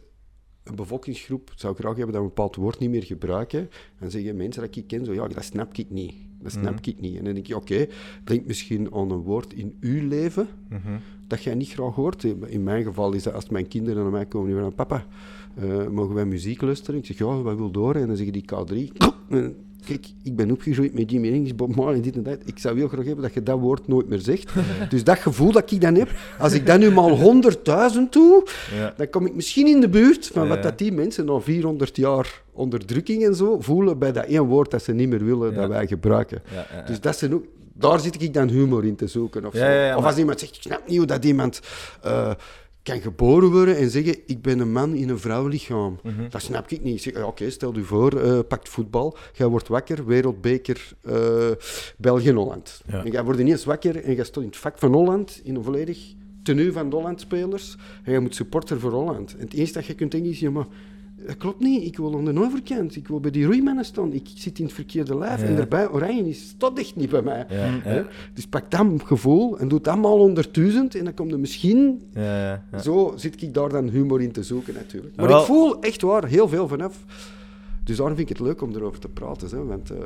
Een bevolkingsgroep zou graag hebben dat we een bepaald woord niet meer gebruiken. Dan zeggen mensen dat ik ken zo, ja, dat snap ik niet. Dat snap Mhm. ik niet. En dan denk je, oké, denk misschien aan een woord in uw leven Mhm. dat jij niet graag hoort. In mijn geval is dat als mijn kinderen naar mij komen en zeggen, papa, eh, mogen wij muziek luisteren? Ik zeg, ja, wat wil door? En dan zeggen die K3, en, kijk, ik ben opgegroeid met Jimi Hendrix, Bob Marley, dit en dat. Ik zou heel graag hebben dat je dat woord nooit meer zegt. dus dat gevoel dat ik dan heb, als ik dat nu maar honderdduizend doe, Ja. dan kom ik misschien in de buurt van wat dat die mensen na 400 jaar onderdrukking en zo voelen bij dat één woord dat ze niet meer willen Ja. dat wij gebruiken. Ja. Dus dat zijn ook, daar zit ik dan humor in te zoeken. Of, zo. of maar- als iemand zegt, ik snap niet hoe dat iemand eh, kan geboren worden en zeggen, ik ben een man in een vrouwenlichaam. Mhm. Dat snap ik niet. Oké, stel u voor, eh pakt voetbal, jij wordt wakker, wereldbeker eh België-Holland. Ja. En jij wordt ineens wakker en jij staat in het vak van Holland, in een volledig tenue van de Holland-spelers, en jij moet supporter voor Holland. En het eerste dat je kunt denken is, ja, maar dat klopt niet. Ik wil aan de overkant. Ik wil bij die roeimannen staan. Ik zit in het verkeerde lijf. Ja. En daarbij, Oranje is staat echt niet bij mij. Ja. Dus pak dat gevoel en doe dat allemaal onder duizend. En dan komt er misschien... Ja, ja, ja. Zo zit ik daar dan humor in te zoeken, natuurlijk. Maar Wel- ik voel echt waar heel veel vanaf. Dus daarom vind ik het leuk om erover te praten. Hè? Want eh,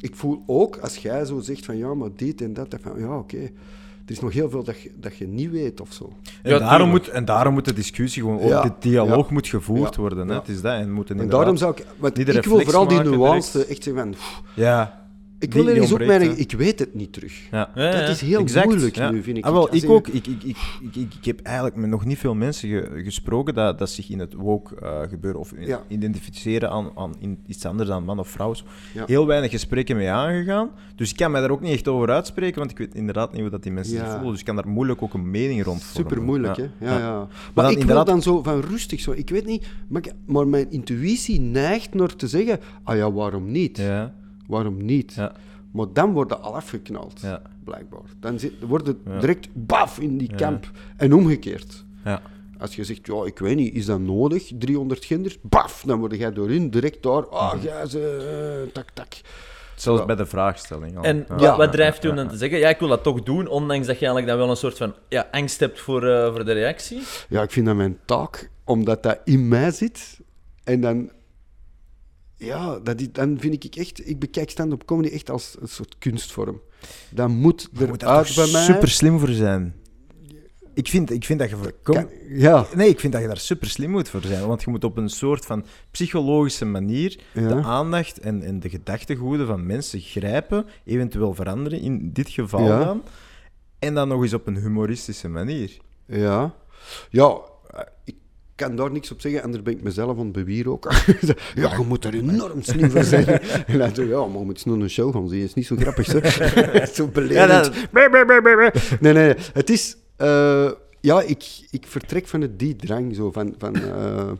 ik voel ook, als jij zo zegt van ja, maar dit en dat, dat van ja, oké. Er is nog heel veel dat je, dat je niet weet of zo. En, Ja, daarom moet, en daarom moet de discussie gewoon, ook Ja, de dialoog ja. moet gevoerd Ja, worden. Hè? ja. Het is dat. En, moeten En daarom zou ik... Want ik wil vooral die nuance direct. echt zeggen van... pff, Ja. Ik wil er die eens op mijn... Ik weet het niet terug. Ja. Ja, ja. Dat is heel Exact, moeilijk ja. nu, vind ik. Ah, wel, ik ook. Ik, ik, ik, ik, heb eigenlijk met nog niet veel mensen ge- gesproken dat, dat zich in het woke eh, gebeuren of in- Ja. identificeren aan, aan in iets anders dan man of vrouw. Heel weinig gesprekken mee aangegaan. Dus ik kan mij daar ook niet echt over uitspreken, want ik weet inderdaad niet hoe dat die mensen zich voelen. Dus ik kan daar moeilijk ook een mening rond vormen. Super moeilijk, Ja. hè? Ja, ja. Maar, dan ik wil inderdaad- dan zo van rustig zo. Ik weet niet, maar, ik- maar mijn intuïtie neigt naar te zeggen: ah ja, waarom niet? Ja, Waarom niet? ja, Maar dan worden al afgeknald, ja. blijkbaar. Dan zit, worden Ja. direct baf in die Ja. kamp. En omgekeerd. ja. Als je zegt, ja, ik weet niet, is dat nodig? 300 genders? Baf, dan word jij door hun direct daar. Ah, Mhm. jij ze, eh, tak, tak. Zelfs Ja. bij de vraagstelling al. En Ja. wat, Ja. wat drijft u Ja, om dan ja. te zeggen? Ja, ik wil dat toch doen, ondanks dat je eigenlijk dan wel een soort van ja, angst hebt voor, eh, voor de reactie. Ja, ik vind dat mijn taak, omdat dat in mij zit. En dan, ja, dat is, dan vind ik echt, ik bekijk stand-up comedy echt als een soort kunstvorm. Dat moet toch bij mij. super slim voor zijn. Ik vind, ik vind dat je voor... Kan- ja, Nee, ik vind dat je daar super slim moet voor zijn. Want je moet op een soort van psychologische manier de aandacht en, en de gedachtegoeden van mensen grijpen, eventueel veranderen, in dit geval Ja. dan. En dan nog eens op een humoristische manier. Ja. Ja, ik kan daar niks op zeggen, anders ben ik mezelf aan het bewierooken. ja, je moet er enorm slim voor zijn. en dan ik, ja, maar je moet snel een show gaan zien. Het is niet zo grappig, hè. zo beledigend. Nee, nee, het is... eh, ja, ik, ik vertrek van het die drang, zo van... van eh,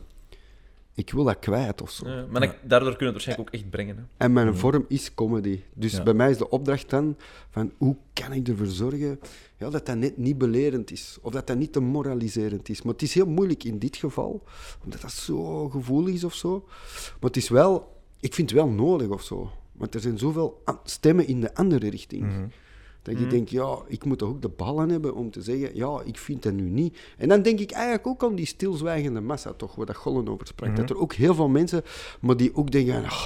ik wil dat kwijt of zo. Ja, maar dan- daardoor kunnen we het waarschijnlijk ook echt brengen. Hè. En mijn vorm is comedy. Dus Ja. bij mij is de opdracht dan van hoe kan ik ervoor zorgen ja, dat dat net niet belerend is. Of dat dat niet te moraliserend is. Maar het is heel moeilijk in dit geval, omdat dat zo gevoelig is of zo. Maar het is wel, ik vind het wel nodig of zo. Want er zijn zoveel stemmen in de andere richting. Dat je denkt, ja, ik moet toch ook de ballen hebben om te zeggen, ja, ik vind dat nu niet. En dan denk ik eigenlijk ook aan die stilzwijgende massa, toch, waar dat Gollen over sprak. Dat er ook heel veel mensen, maar die ook denken, ah,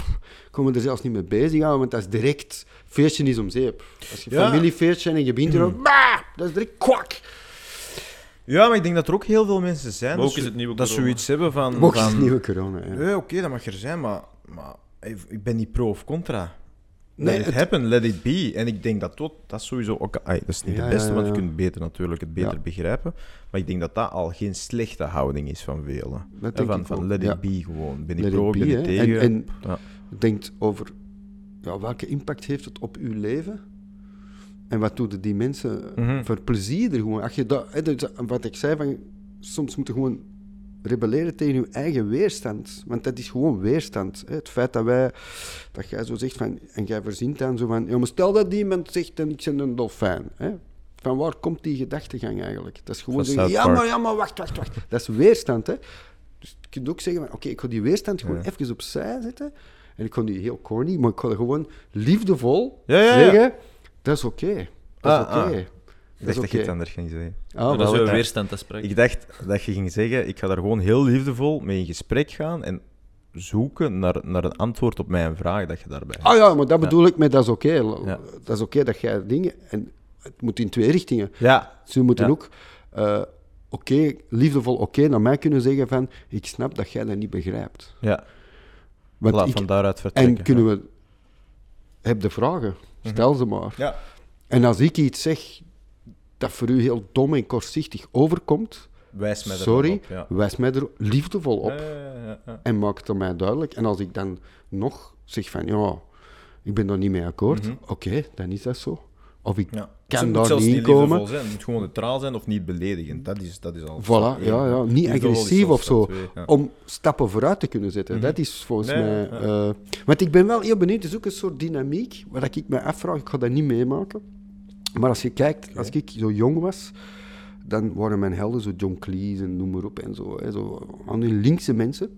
komen er zelfs niet mee bezig houden, want dat is direct, feestje is om zeep. Als je Ja. familiefeestje en je begint erover, bah, dat is direct kwak. Ja, maar ik denk dat er ook heel veel mensen zijn Maar ook dat, is zo- het nieuwe dat corona. zoiets hebben van... Mocht van het nieuwe corona, ja. Nee, oké, dat mag er zijn, maar, maar ik ben niet pro of contra. Nee, Let it het- happen, let it be. En ik denk dat dat, dat sowieso ook... dat is niet Ja, het beste, want je kunt beter natuurlijk het beter Ja. begrijpen. Maar ik denk dat dat al geen slechte houding is van velen. Dat denk van ik van let it be gewoon. Ben ik pro, ben ik tegen. En, en denkt over ja, welke impact heeft het op uw leven? En wat doen die mensen Mhm. voor plezier er gewoon? Als je dat, dus wat ik zei, van, soms moet je gewoon rebelleren tegen je eigen weerstand. Want dat is gewoon weerstand. Hè. Het feit dat wij, dat jij zo zegt van, en jij verzint dan zo van, ja, maar stel dat iemand zegt, en ik ben een dolfijn. Hè. Van waar komt die gedachtegang eigenlijk? Dat is gewoon zeggen, ja maar, ja maar, wacht, wacht, wacht. Dat is weerstand, hè. Dus je kunt ook zeggen, oké, ik ga die weerstand gewoon Ja. even opzij zetten. En ik ga die heel corny, maar ik ga er gewoon liefdevol Ja, ja, ja. zeggen, dat is oké. Dat is Ah, oké. ah. Ik Dat dacht is dat je iets anders ging zeggen. Ah, dat is weerstand te spreken. Ik dacht dat je ging zeggen, ik ga daar gewoon heel liefdevol mee in gesprek gaan en zoeken naar, naar een antwoord op mijn vraag dat je daarbij hebt. Ah ja, maar dat bedoel ik met dat is oké. Ja. Dat is oké dat jij dingen... En het moet in twee richtingen. Ja, Ze moeten Ja. ook eh, oké, liefdevol oké naar mij kunnen zeggen van ik snap dat jij dat niet begrijpt. ja. Want Laat ik- van daaruit vertrekken. en kunnen ja. Mhm. we... Heb de vragen. Stel ze maar. Ja. En als ik iets zeg dat voor u heel dom en kortzichtig overkomt, Wijs mij er sorry, op, ja. wijs mij er liefdevol op. Ja, ja, ja, ja. En maak het aan mij duidelijk. En als ik dan nog zeg van, ja, ik ben daar niet mee akkoord, oké, dan is dat zo. Of ik Mhm. Ja. kan daar niet komen. liefdevol zijn. Het moet gewoon neutraal zijn of niet beledigend. Dat is, dat is al. Voilà, ja, ja. Niet agressief of zo. stap twee, ja. Om stappen vooruit te kunnen zetten. Dat is volgens Nee, mij... ja. eh, want ik ben wel heel benieuwd. Het is ook een soort dynamiek waar ik me afvraag. Ik ga dat niet meemaken. Maar als je kijkt, als ik zo jong was, dan waren mijn helden zo John Cleese en noem maar op en zo. Hè, zo aan die linkse mensen.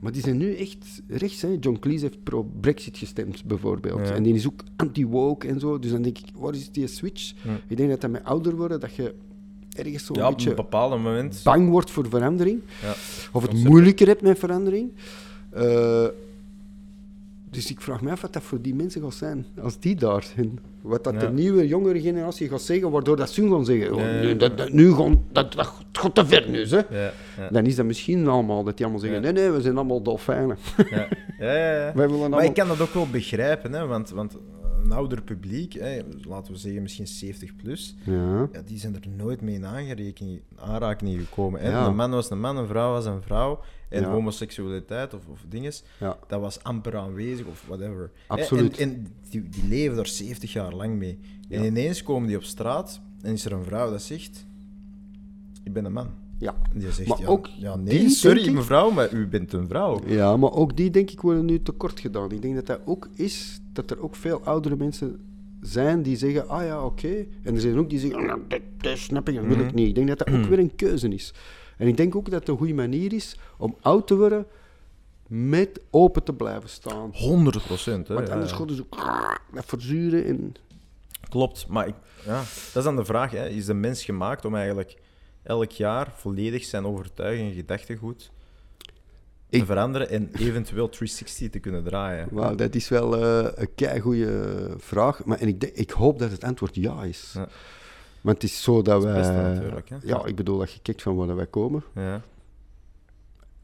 Maar die zijn nu echt rechts. Hè. John Cleese heeft pro-Brexit gestemd, bijvoorbeeld. Ja. En die is ook anti-woke en zo. Dus dan denk ik, waar is die switch? Ik denk dat dat met ouder worden, dat je ergens zo Ja, een op beetje een bepaald moment. bang wordt voor verandering. Ja. Of het moeilijker hebt met verandering. Eh, dus ik vraag me af wat dat voor die mensen gaat zijn, als die daar zijn. Wat dat Ja. de nieuwe, jongere generatie gaat zeggen, waardoor dat ze gaan zeggen, oh, dat, dat- nu gaan, dat, dat gaat te ver nu, hè. Ja, ja, Dan is dat misschien allemaal, dat die allemaal zeggen, nee, nee, we zijn allemaal dolfijnen. ja. ja, ja, Maar allemaal... ik kan dat ook wel begrijpen, hè, want, want een ouder publiek, hè, laten we zeggen misschien 70 plus, Ja, ja, die zijn er nooit mee in aangerekening, aanraking gekomen. Hè. Ja. Een man was een man, een vrouw was een vrouw. En Ja. homoseksualiteit of, of dinges, ja, dat was amper aanwezig of whatever. Absoluut. En, en die, die leven daar 70 jaar lang mee. En ineens komen die op straat en is er een vrouw dat zegt: Ik ben een man. Ja. Die zegt: Maar ja, ook ja, die, nee, denk sorry ik- mevrouw, maar u bent een vrouw. Ja, maar ook die, denk ik, worden nu tekort gedaan. Ik denk dat dat ook is, dat er ook veel oudere mensen zijn die zeggen, ah ja, oké. En er zijn ook die zeggen, "Ah, dat, dat snap ik, dat wil ik niet. Ik denk dat dat ook weer een keuze is. En ik denk ook dat het een goede manier is om oud te worden met open te blijven staan. 100 procent. Want anders gaat het zo verzuren en... Klopt, maar ik, ja, dat is dan de vraag. Hè. Is de mens gemaakt om eigenlijk elk jaar volledig zijn overtuiging en gedachtegoed te Ik- veranderen en eventueel 360 te kunnen draaien? Wauw, dat is wel eh, een keigoede vraag. Maar, en ik, ik hoop dat het antwoord ja is. Ja. Want het is zo dat Dat is wij... Ja, ik bedoel, dat je kijkt van waar wij komen, Ja.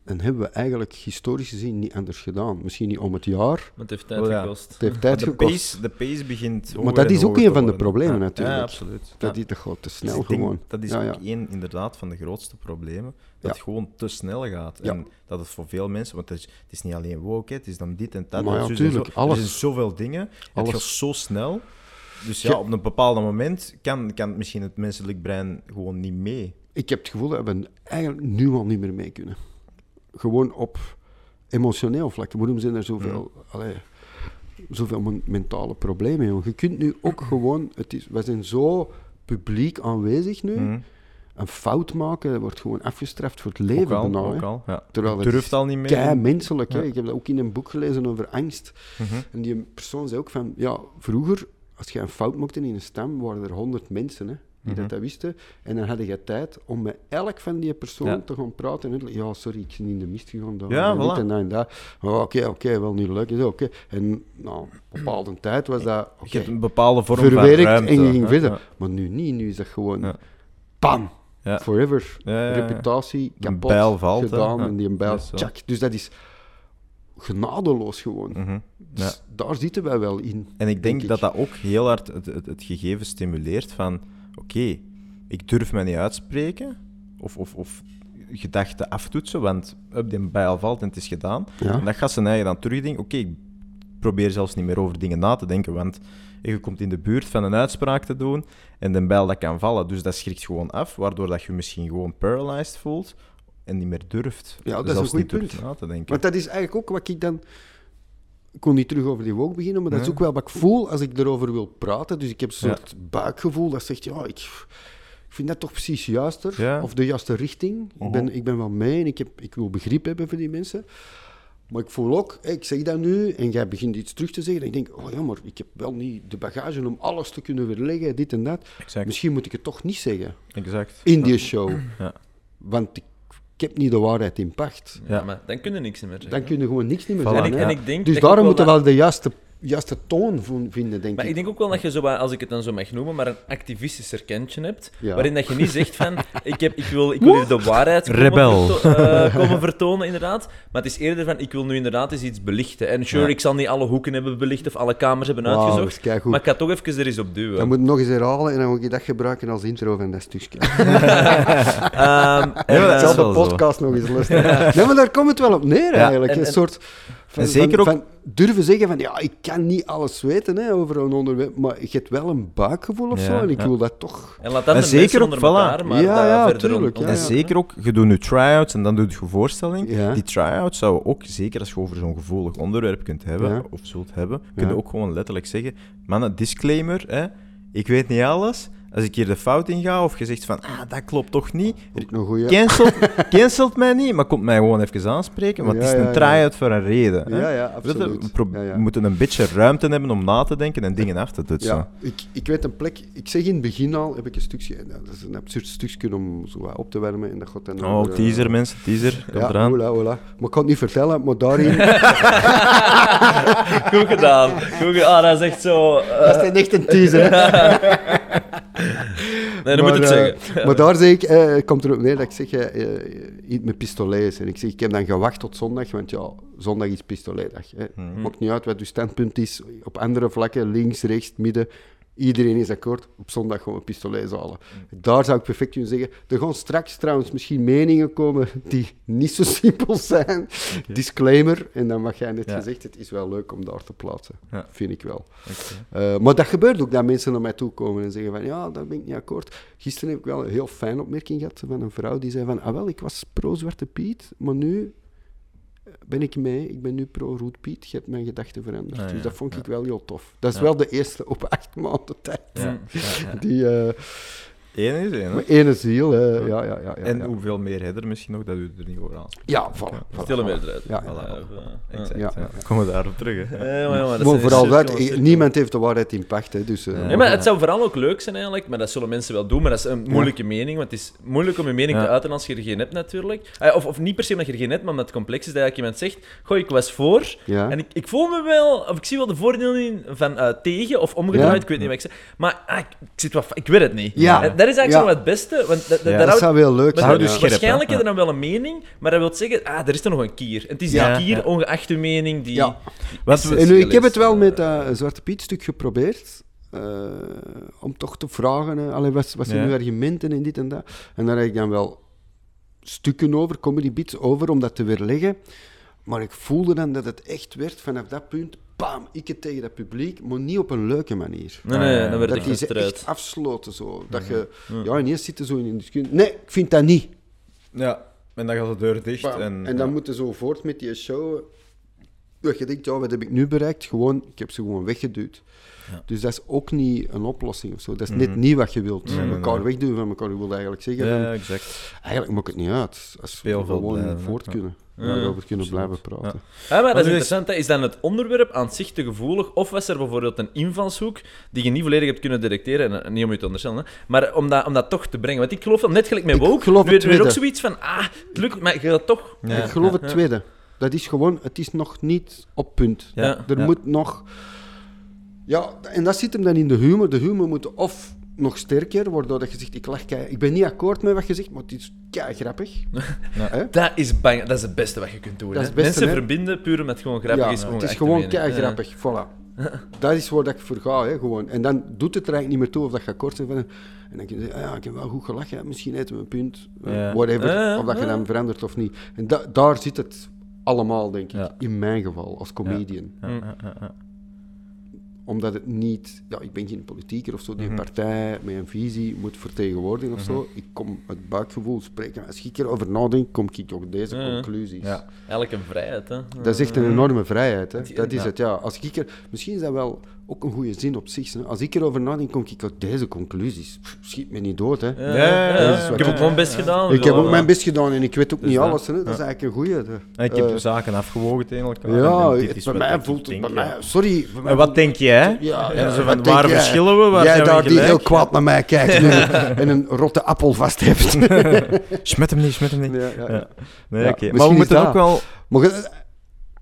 Dan hebben we eigenlijk historisch gezien niet anders gedaan. Misschien niet om het jaar, Maar het heeft tijd ja. gekost. het heeft tijd de, gekost. pace, de pace begint Maar dat en is ook een van de problemen Ja, natuurlijk. Ja, absoluut. Dat, Ja. die, dat gaat te Dus snel denk, gewoon. Dat is Ja, ook ja. één inderdaad van de grootste problemen. Dat Ja. het gewoon te snel gaat. Ja. En dat het voor veel mensen, want het is, het is niet alleen woke, het is dan dit en dat. Maar en ja, zus en tuurlijk, zo. alles. Er zijn zoveel dingen. Het Alles. gaat zo snel. Dus ja, op een bepaald moment kan, kan misschien het menselijk brein gewoon niet mee. Ik heb het gevoel dat we eigenlijk nu al niet meer mee kunnen. Gewoon op emotioneel vlak. Waarom zijn er zoveel, allee, zoveel men- mentale problemen? Je kunt nu ook gewoon... Het is, we zijn zo publiek aanwezig nu. Mhm. Een fout maken wordt gewoon afgestraft voor het Ook leven. al, bijna, ook al. Ja. Terwijl het durft al niet meer. Kei menselijk. Hè? Ja. Ik heb dat ook in een boek gelezen over angst. Mhm. En die persoon zei ook van, ja, vroeger, als je een fout maakte in een stem, waren er honderd mensen hè, die Mhm. dat, dat wisten. En dan had je tijd om met elk van die persoon Ja. te gaan praten. En ja, sorry, ik ben in de mist gegaan. daar Ja, en voilà. en dat en dat. Oh, Oké, oké, wel niet leuk. En nou, op een bepaalde tijd was dat Je hebt een bepaalde vorm van verwerkt ruimte. en je ging verder. Ja. Maar nu niet. Nu is dat gewoon, bam, forever. Ja, ja, ja. Reputatie, Een kapot, bijl valt, gedaan. En die een bijl, Dat tjak. Dus dat is genadeloos gewoon. Mhm. Dus daar zitten wij wel in. En ik denk ik. dat dat ook heel hard het, het, het gegeven stimuleert van... Oké, ik durf mij niet uitspreken. Of, of, of gedachten aftoetsen, want op die bijl valt en het is gedaan. Ja. En dat gaat zijn eigen dan terugdenken. Oké, ik probeer zelfs niet meer over dingen na te denken, want je komt in de buurt van een uitspraak te doen en de bijl dat kan vallen. Dus dat schrikt gewoon af, waardoor dat je misschien gewoon paralyzed voelt en niet meer durft. Ja, dat is een goed punt. na te denken. Want dat is eigenlijk ook wat ik dan... Ik kon niet terug over die woke beginnen, maar dat is ook wel wat ik voel als ik erover wil praten. Dus ik heb een soort buikgevoel dat zegt, ja, ik, ik vind dat toch precies juister. Ja. Of de juiste richting. Mhm. ik, ben, ik ben wel mee en ik, heb, ik wil begrip hebben voor die mensen. Maar ik voel ook, ik zeg dat nu en jij begint iets terug te zeggen. En ik denk, oh ja, maar ik heb wel niet de bagage om alles te kunnen weerleggen, dit en dat. Exact. Misschien moet ik het toch niet zeggen exact. in die show. Ja. Want ik heb niet de waarheid in pacht. Ja, Ja. maar dan kun je niks meer zeggen. Dan kun je gewoon niks niet meer Voilà. zeggen. en, ik, hè. en ik denk Dus daarom moeten wel we wel de juiste, juiste toon vinden, denk Maar ik. ik denk ook wel dat je zo, als ik het dan zo mag noemen, maar een activistischer kantje hebt, Ja. waarin dat je niet zegt van, ik, heb, ik, wil, ik wil hier de waarheid komen, Rebel. verto- eh, komen vertonen, inderdaad. Maar het is eerder van, ik wil nu inderdaad eens iets belichten. En sure, Ja. ik zal niet alle hoeken hebben belicht of alle kamers hebben uitgezocht, maar ik ga toch even er eens op duwen. Dan moet ik nog eens herhalen en dan moet je dat gebruiken als intro van dat stukje. Ehm, en, Ja, maar dat is Zelf wel de zo. podcast nog eens luisteren. Nee, maar daar komt het wel op neer eigenlijk. en- een en- soort van, En zeker van, ook- van durven zeggen van ja, ik kan niet alles weten hè, over een onderwerp, maar je hebt wel een buikgevoel of Ja, zo en ik ja. wil dat toch... en laat dan En de zeker ook, onder voilà. elkaar, maar Ja, daar ja, verder tuurlijk, on- ja, En ja. zeker ook, je doet nu try-outs en dan doe je voorstelling. Ja. Die try-outs zouden ook, zeker als je over zo'n gevoelig onderwerp kunt hebben, Ja. of zult hebben, kun je Ja. ook gewoon letterlijk zeggen, mannen, disclaimer, hè, ik weet niet alles. Als ik hier de fout in ga, of je zegt van, ah, dat klopt toch niet, goeie. cancelt, cancelt mij niet, maar komt mij gewoon even aanspreken, want Ja, het is een ja. try-out voor een reden. Hè. Ja, ja, absoluut. We, pro- Ja, ja. we moeten een beetje ruimte hebben om na te denken en dingen af te toetsen. Ja, ik, ik weet een plek. Ik zeg in het begin al, heb ik een stukje. Dat is een absurd stukje om zo wat op te warmen. En dat gaat dan Oh, over, eh, teaser mensen, teaser, komt Ja, eraan. voilà, voilà. Maar ik kan het niet vertellen, maar daarin. Goed gedaan. Goed gedaan. Ah, dat is echt zo... dat is echt een teaser. Nee, dan moet het eh, zeggen. maar daar zeg ik, eh, komt er ook neer dat ik zeg, eh, eh, iets met pistolets. En ik zeg, ik heb dan gewacht tot zondag, want ja, zondag is pistoletdag. Hè. Mhm. Maakt niet uit wat uw standpunt is. Op andere vlakken, links, rechts, midden. Iedereen is akkoord. Op zondag gewoon pistolets halen. Daar zou ik perfect kunnen zeggen. Er gaan straks trouwens misschien meningen komen die niet zo simpel zijn. Disclaimer. En dan mag jij net Ja. gezegd, het is wel leuk om daar te plaatsen. Ja. Vind ik wel. Eh, maar dat gebeurt ook, dat mensen naar mij toe komen en zeggen van, ja, daar ben ik niet akkoord. Gisteren heb ik wel een heel fijne opmerking gehad van een vrouw die zei van, ah wel, ik was pro-Zwarte Piet, maar nu ben ik mee, ik ben nu pro-Roet Piet, je hebt mijn gedachten veranderd. Ah, dus dat vond ja. ik wel heel tof. Dat is Ja. wel de eerste op acht maanden tijd die, eh, Eén is één, hè? Ene ziel, hè. ja, ja, ja. ja, En ja. hoeveel meer header misschien nog, dat u er niet over aan. Ja, voilà. voilà, Stil hem voilà. weer eruit. Ja, Voilà, ja. ja. Exact. Ja. Ja. Komen we daarop terug, hè? Ja, maar, ja, maar dat Maar zijn vooral dat, cirkel. niemand heeft de waarheid in pacht, hè, dus... eh, maar het zou vooral ook leuk zijn eigenlijk, maar dat zullen mensen wel doen. Maar dat is een moeilijke mening, want het is moeilijk om je mening Ja. te uiten als je er geen hebt natuurlijk. Eh, Of, of niet per se omdat je er geen hebt, maar omdat het complex is dat eigenlijk iemand zegt, goh, ik was voor, Ja. en ik, ik voel me wel, of ik zie wel de voordelen in van eh, tegen of omgedraaid, Ja. ik weet niet wat ik zeg. Maar ah, ik, ik zit wat, ik weet het niet. Ja. En dat is eigenlijk Ja. zo wat het beste, want dat, daar dat zou wel leuk zijn. dus waarschijnlijk heb je dan wel een mening, maar dat wil zeggen, ah, er is er nog een kier. En het is die Ja. kier, Ja. ongeacht uw mening, die... Ja. Wat die we- En nu, ik heb het is, wel met dat Zwarte Piet stuk geprobeerd. eh, om toch te vragen, allee, wat, wat zijn Ja. uw argumenten en dit en dat. En daar heb ik dan wel stukken over, comedy bits over, om dat te weerleggen. Maar ik voelde dan dat het echt werd vanaf dat punt, bam, ik het tegen dat publiek, maar niet op een leuke manier. Nee, nee, dan werd dat die ze echt afsloten zo. Dat je, ja, ineens zitten zo in een discussie. Nee, ik vind dat niet. Ja, en dan gaat de deur dicht. Bam. En, En, dan moeten ze zo voort met die show. Dat je denkt, ja, wat heb ik nu bereikt? Gewoon, ik heb ze gewoon weggeduwd. Dus dat is ook niet een oplossing of zo. Dat is net niet wat je wilt. Nee, nee, elkaar nee. wegduwen van elkaar. Je wil eigenlijk zeggen, Ja, exact. eigenlijk maakt het niet uit. Als we gewoon blijven, voort kunnen. Ja, Ja, over kunnen blijven praten. Ja, maar dat is interessant. Is dan het onderwerp aan zich te gevoelig? Of was er bijvoorbeeld een invalshoek die je niet volledig hebt kunnen detecteren? En, eh, niet om je te onderstellen, hè. maar om dat, om dat toch te brengen. Want ik geloof wel, net gelijk met Woke, geloof weer, ook zoiets van, ah, het lukt, maar je gaat toch... Ja. ik geloof ja, het tweede. Dat is gewoon, het is nog niet op punt. Ja. Er Ja. moet nog... Ja, en dat zit hem dan in de humor. De humor moet of nog sterker, waardoor dat je zegt, ik, lach kei- ik ben niet akkoord met wat je zegt, maar het is kei grappig. Dat is bang, dat is het beste wat je kunt doen. Dat is hè. het beste, Mensen hè. verbinden puur omdat het gewoon grappig ja, is. het is gewoon kei Ja. grappig. Voilà. Dat is waar dat ik voor ga. Hè, gewoon. En dan doet het er eigenlijk niet meer toe of dat je akkoord bent. Van, en dan kun je zeggen, ah, ja, ik heb wel goed gelachen, misschien eten we een punt. eh. Whatever. Of dat je dan verandert of niet. En da- daar zit het allemaal, denk ik. In mijn geval, als comedian. Omdat het niet... Ja, ik ben geen politieker of zo, die Mhm. een partij met een visie moet vertegenwoordigen of zo. Ik kom uit buikgevoel spreken. Als ik erover nadenk, kom ik tot deze conclusies. Ja. Eigenlijk een vrijheid, hè. Dat is echt een enorme vrijheid. Hè? Het- Dat is het, ja. Als ik er, misschien is dat wel ook een goede zin op zich. Hè? Als ik erover nadenk, kom ik tot deze conclusies. Pff, schiet me niet dood, hè. Ja, Ja, ja, ja, ja. ja, Ik heb ook mijn best gedaan. Ik heb ook mijn best gedaan en ik weet ook Dus niet dat- alles. Hè? Dat is eigenlijk een goede. Ik heb Eh, de zaken afgewogen elkaar. ja, en het- bij mij voelt het... Bij mij, sorry. bij mij En wat denk jij? Ja, En zo van, waar verschillen we? Waar Jij zijn we daar die heel kwaad naar mij kijkt nu en een rotte appel vast heeft. Smet hem niet, smet hem niet. ja, ja. Ja. Nee, Ja, oké. Maar misschien we moeten ook wel...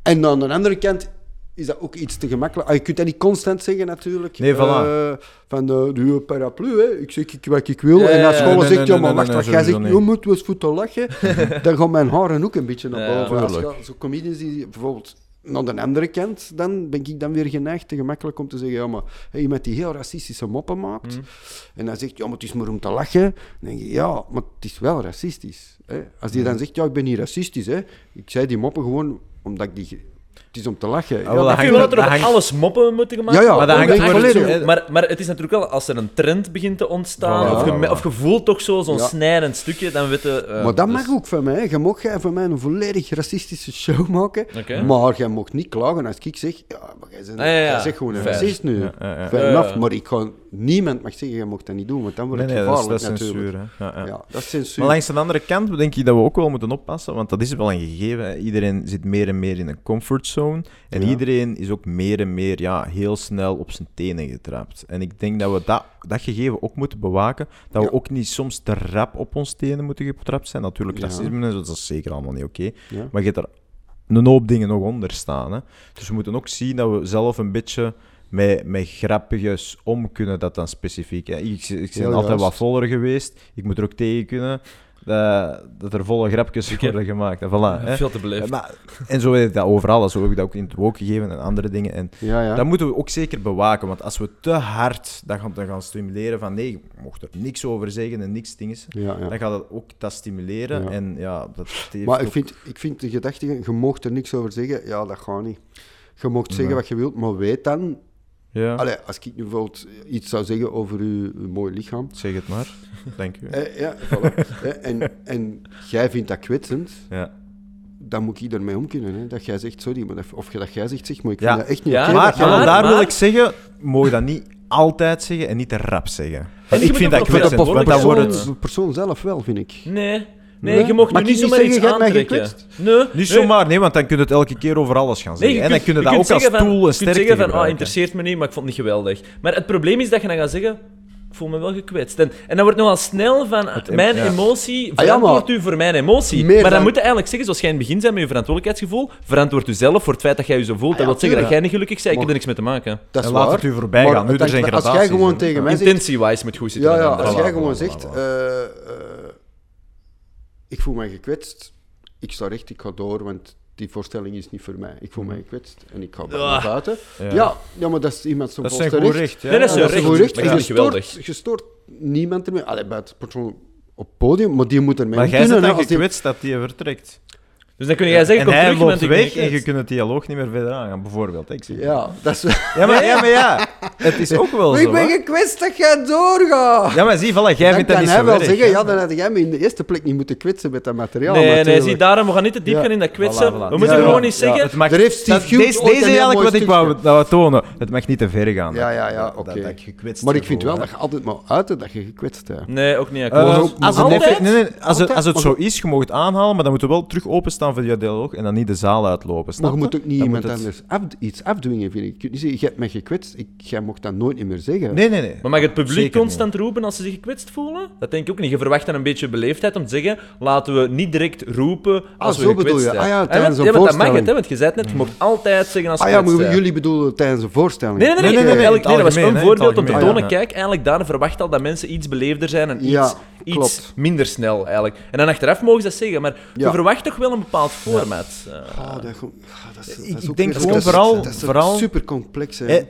En aan de andere kant is dat ook iets te gemakkelijk. Ah, je kunt dat niet constant zeggen, natuurlijk. Nee, voilà. Eh, van de, de paraplu, hè. ik zeg ik wat ik wil. Ja, en als ja, school nee, zegt, nee, ja, nee, maar nee, wacht, nee, wat jij zegt, je moet eens te lachen, dan gaan mijn haren ook een beetje naar Ja, boven. Als tuurlijk. je- zo comedians die bijvoorbeeld naar de andere kant, dan ben ik dan weer geneigd, te gemakkelijk om te zeggen, ja, maar hey, iemand die heel racistische moppen maakt, Mm. en dan zegt, ja, maar het is maar om te lachen, dan denk je, ja, maar het is wel racistisch. Hè? Als die dan zegt, ja, ik ben niet racistisch, hè. ik zei die moppen gewoon omdat ik die... Het is om te lachen. Ah, Ja, dat- hangt er- er op dat hangt- alles moppen moeten gemaakt Ja, ja. Maar dat hangt zo- Maar, maar het is natuurlijk wel, als er een trend begint te ontstaan, of, je, of je voelt toch zo zo'n snijdend stukje, dan weten... eh, maar dat dus- mag ook van mij. Je mag jij van mij een volledig racistische show maken, maar jij mag niet klagen als ik zeg, ja, maar jij bent, Ah, ja, ja. jij zegt gewoon een racist nu. Fair enough, maar ik ga, niemand mag zeggen, je mag dat niet doen, want dan wordt Nee, het nee, dat is, dat gevaarlijk is natuurlijk. censuur. Ja, ja. Ja, dat is censuur. Maar langs de andere kant denk ik dat we ook wel moeten oppassen, want dat is wel een gegeven. Iedereen zit meer en meer in een comfortzone. En iedereen is ook meer en meer ja, heel snel op zijn tenen getrapt. En ik denk dat we dat, dat gegeven ook moeten bewaken. Dat we ook niet soms te rap op ons tenen moeten getrapt zijn. Natuurlijk, racisme en zo, dat is zeker allemaal niet oké. Maar je hebt er een hoop dingen nog onder staan. Hè. Dus we moeten ook zien dat we zelf een beetje met, met grappiges om kunnen, dat dan specifiek. Hè. Ik, ik ben altijd juist. wat voller geweest. Ik moet er ook tegen kunnen dat, dat er volle grapjes worden gemaakt. En, voilà, hè. Veel te beleefd. Maar, en zo is ik dat overal. Zo heb ik dat ook in het woke gegeven en andere dingen. En Ja, ja. dat moeten we ook zeker bewaken. Want als we te hard dat gaan, gaan stimuleren van nee, je mocht er niks over zeggen en niks dingen, ja, ja. dan gaat dat ook dat stimuleren. Ja. En ja, dat Maar ik ook- vind, ik vind de gedachte, je mocht er niks over zeggen, ja, dat gaat niet. Je mocht zeggen Nee. wat je wilt, maar weet dan... Ja, Allee, als ik nu bijvoorbeeld iets zou zeggen over uw, uw mooi lichaam... zeg het maar. Dank u. Eh, ja, voilà. Eh, en, en jij vindt dat kwetsend, Ja. dan moet ik ermee om kunnen. Hè? Dat jij zegt, sorry, maar dat, of je dat jij zegt, zeg, maar ik Ja. vind dat echt niet Ja, oké. maar dat jij- maar maar- daar wil ik zeggen, mogen dat niet altijd zeggen en niet te rap zeggen. En je ik vind dat kwetsend, want persoon, wordt het... de persoon zelf wel, vind ik. Nee. Nee, Nee? je mocht Mag nu niet zomaar zeggen, iets aantrekken. Nee. Niet nee. zomaar, nee, want dan kun je het elke keer over alles gaan zeggen. en dan kun je je dat ook als tool en Je kunt sterkte zeggen van, ah, interesseert me niet, maar ik vond het niet geweldig. Maar het probleem is dat je dan gaat zeggen, ik voel me wel gekwetst. En, en dan wordt nogal snel van, em- mijn ja. emotie, Ah, ja, verantwoord u voor mijn emotie. Maar dan dan- moet je eigenlijk zeggen, zoals jij in het begin zei met je verantwoordelijkheidsgevoel, verantwoord u zelf voor het feit dat jij je zo voelt. Ah, dat ja, wil zeggen dat jij niet gelukkig bent, ik heb er niks mee te maken. Dat is En laat waar. het u voorbij Maar gaan. Nu, er zijn je, Als jij gradaties, gewoon tegen mij zegt... Intentie-wise moet goed zitten. Ja, als jij gewoon zegt... ik voel mij gekwetst, ik sta recht, ik ga door, want die voorstelling is niet voor mij. Ik voel mij gekwetst en ik ga Ah. naar buiten. Ja. Ja. Ja, maar dat is iemand is zijn volste goed recht. recht. Ja. Nee, dat is Ja, zijn dat is recht. een goed recht. Maar ik je stoort, stoort niemand ermee. Allee, bij het persoon op het podium, maar die moet ermee Maar om jij bent dan die- gekwetst dat hij vertrekt. Dus dan kun jij zeggen, en hij terug, loopt weg en je kunt het dialoog niet meer verder aangaan, bijvoorbeeld. Ik zie. Ja, dat is... Ja, maar ja, maar ja, het is ook wel Maar zo. ik ben gekwetst dat jij doorgaat. Ja, maar zie, voilà, jij dan vindt dat kan niet hij zo wel zeggen, ja, dan had jij me in de eerste plek niet moeten kwetsen met dat materiaal. Nee, nee, zie, daarom, we gaan niet te diep Ja. gaan in dat kwetsen. Voilà, voilà. We moeten Ja, gewoon ja. niet zeggen... Het mag, heeft Steve deze, is eigenlijk wat ik wou, dat tonen. Het mag niet te ver gaan. Ja, ja, ja, oké. dat- dat ik gekwetst Maar ik vind wel dat je altijd maar uiten dat je gekwetst bent. Nee, ook niet als, het zo is, je mag het aanhalen, maar dan moet je wel terug openstaan voor die dialoog en dan niet de zaal uitlopen. Snap Maar je moet ook niet Dan iemand het- anders af, iets afdwingen, vind ik. Je kunt niet zeggen, je hebt mij gekwetst, ik, jij mocht dat nooit meer zeggen. Nee, nee, nee. Maar mag het publiek Zeker constant roepen als ze zich gekwetst voelen? Dat denk ik ook niet. Je verwacht dan een beetje beleefdheid om te zeggen, laten we niet direct roepen als Ah, we zo gekwetst bedoel je. Ah ja, tijdens een ja, want dat mag het, hè, want je zei het net, je mocht altijd zeggen als Ah ja, maar jullie bedoelen tijdens een voorstelling. Nee, nee, nee, Nee, nee, nee, dat was een voorbeeld om te tonen. Kijk, eigenlijk daar verwacht al dat mensen iets beleefder zijn en iets, iets minder snel eigenlijk. En dan achteraf mogen ze dat zeggen, maar je verwacht toch wel een bepaald format. Ah, dat, go- dat is, dat Ik- is ik ook denk gewoon dat is- vooral- Dat is vooral- super complex. Hè. Eh,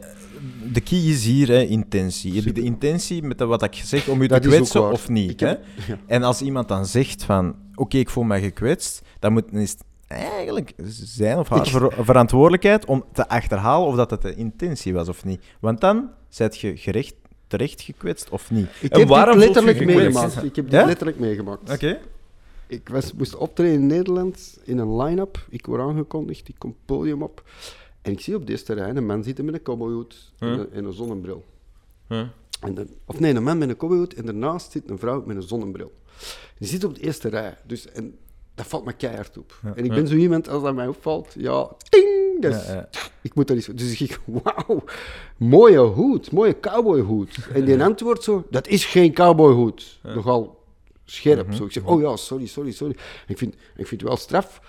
de key is hier, hè, intentie. Heb je de intentie met de- wat ik zeg om je te kwetsen of niet? Ik heb- hè? ja. En als iemand dan zegt van, oké, ik voel mij gekwetst, dan moet is het eigenlijk zijn of haar Ik- ver- verantwoordelijkheid om te achterhalen of dat het de intentie was of niet. Want dan zijt je gerecht, terecht gekwetst of niet. Ik En heb waarom dit letterlijk meegemaakt. Ik heb dit Ja? letterlijk meegemaakt. Oké. Ik was, moest optreden in Nederland in een line-up. Ik word aangekondigd, ik kom podium op. En ik zie op deze terrein een man zitten met een cowboyhoed en, Huh? een, en een zonnebril. huh. En of nee, een man met een cowboyhoed en daarnaast zit een vrouw met een zonnebril. Die zit op de eerste rij. Dus, en dat valt me keihard op. En ik ben zo iemand, als dat mij opvalt, ja, ting, Ja, ja. ik moet dat eens... Dus ik, wauw, mooie hoed, mooie cowboyhoed. En die antwoordt zo, dat is geen cowboyhoed. Nogal scherp. Zo. Ik zeg, oh ja, sorry, sorry, sorry. Ik vind, ik vind het wel straf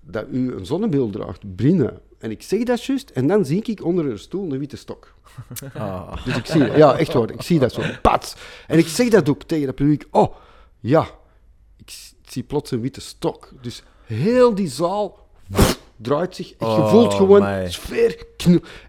dat u een zonnebril draagt, Brina. En ik zeg dat juist, en dan zie ik onder een stoel een witte stok. Ah. Dus ik zie dat, ja, echt waar, ik zie dat zo, pats. En ik zeg dat ook tegen dat publiek, oh, ja, ik zie plots een witte stok. Dus heel die zaal pff, draait zich, en je Oh, voelt gewoon my. sfeer.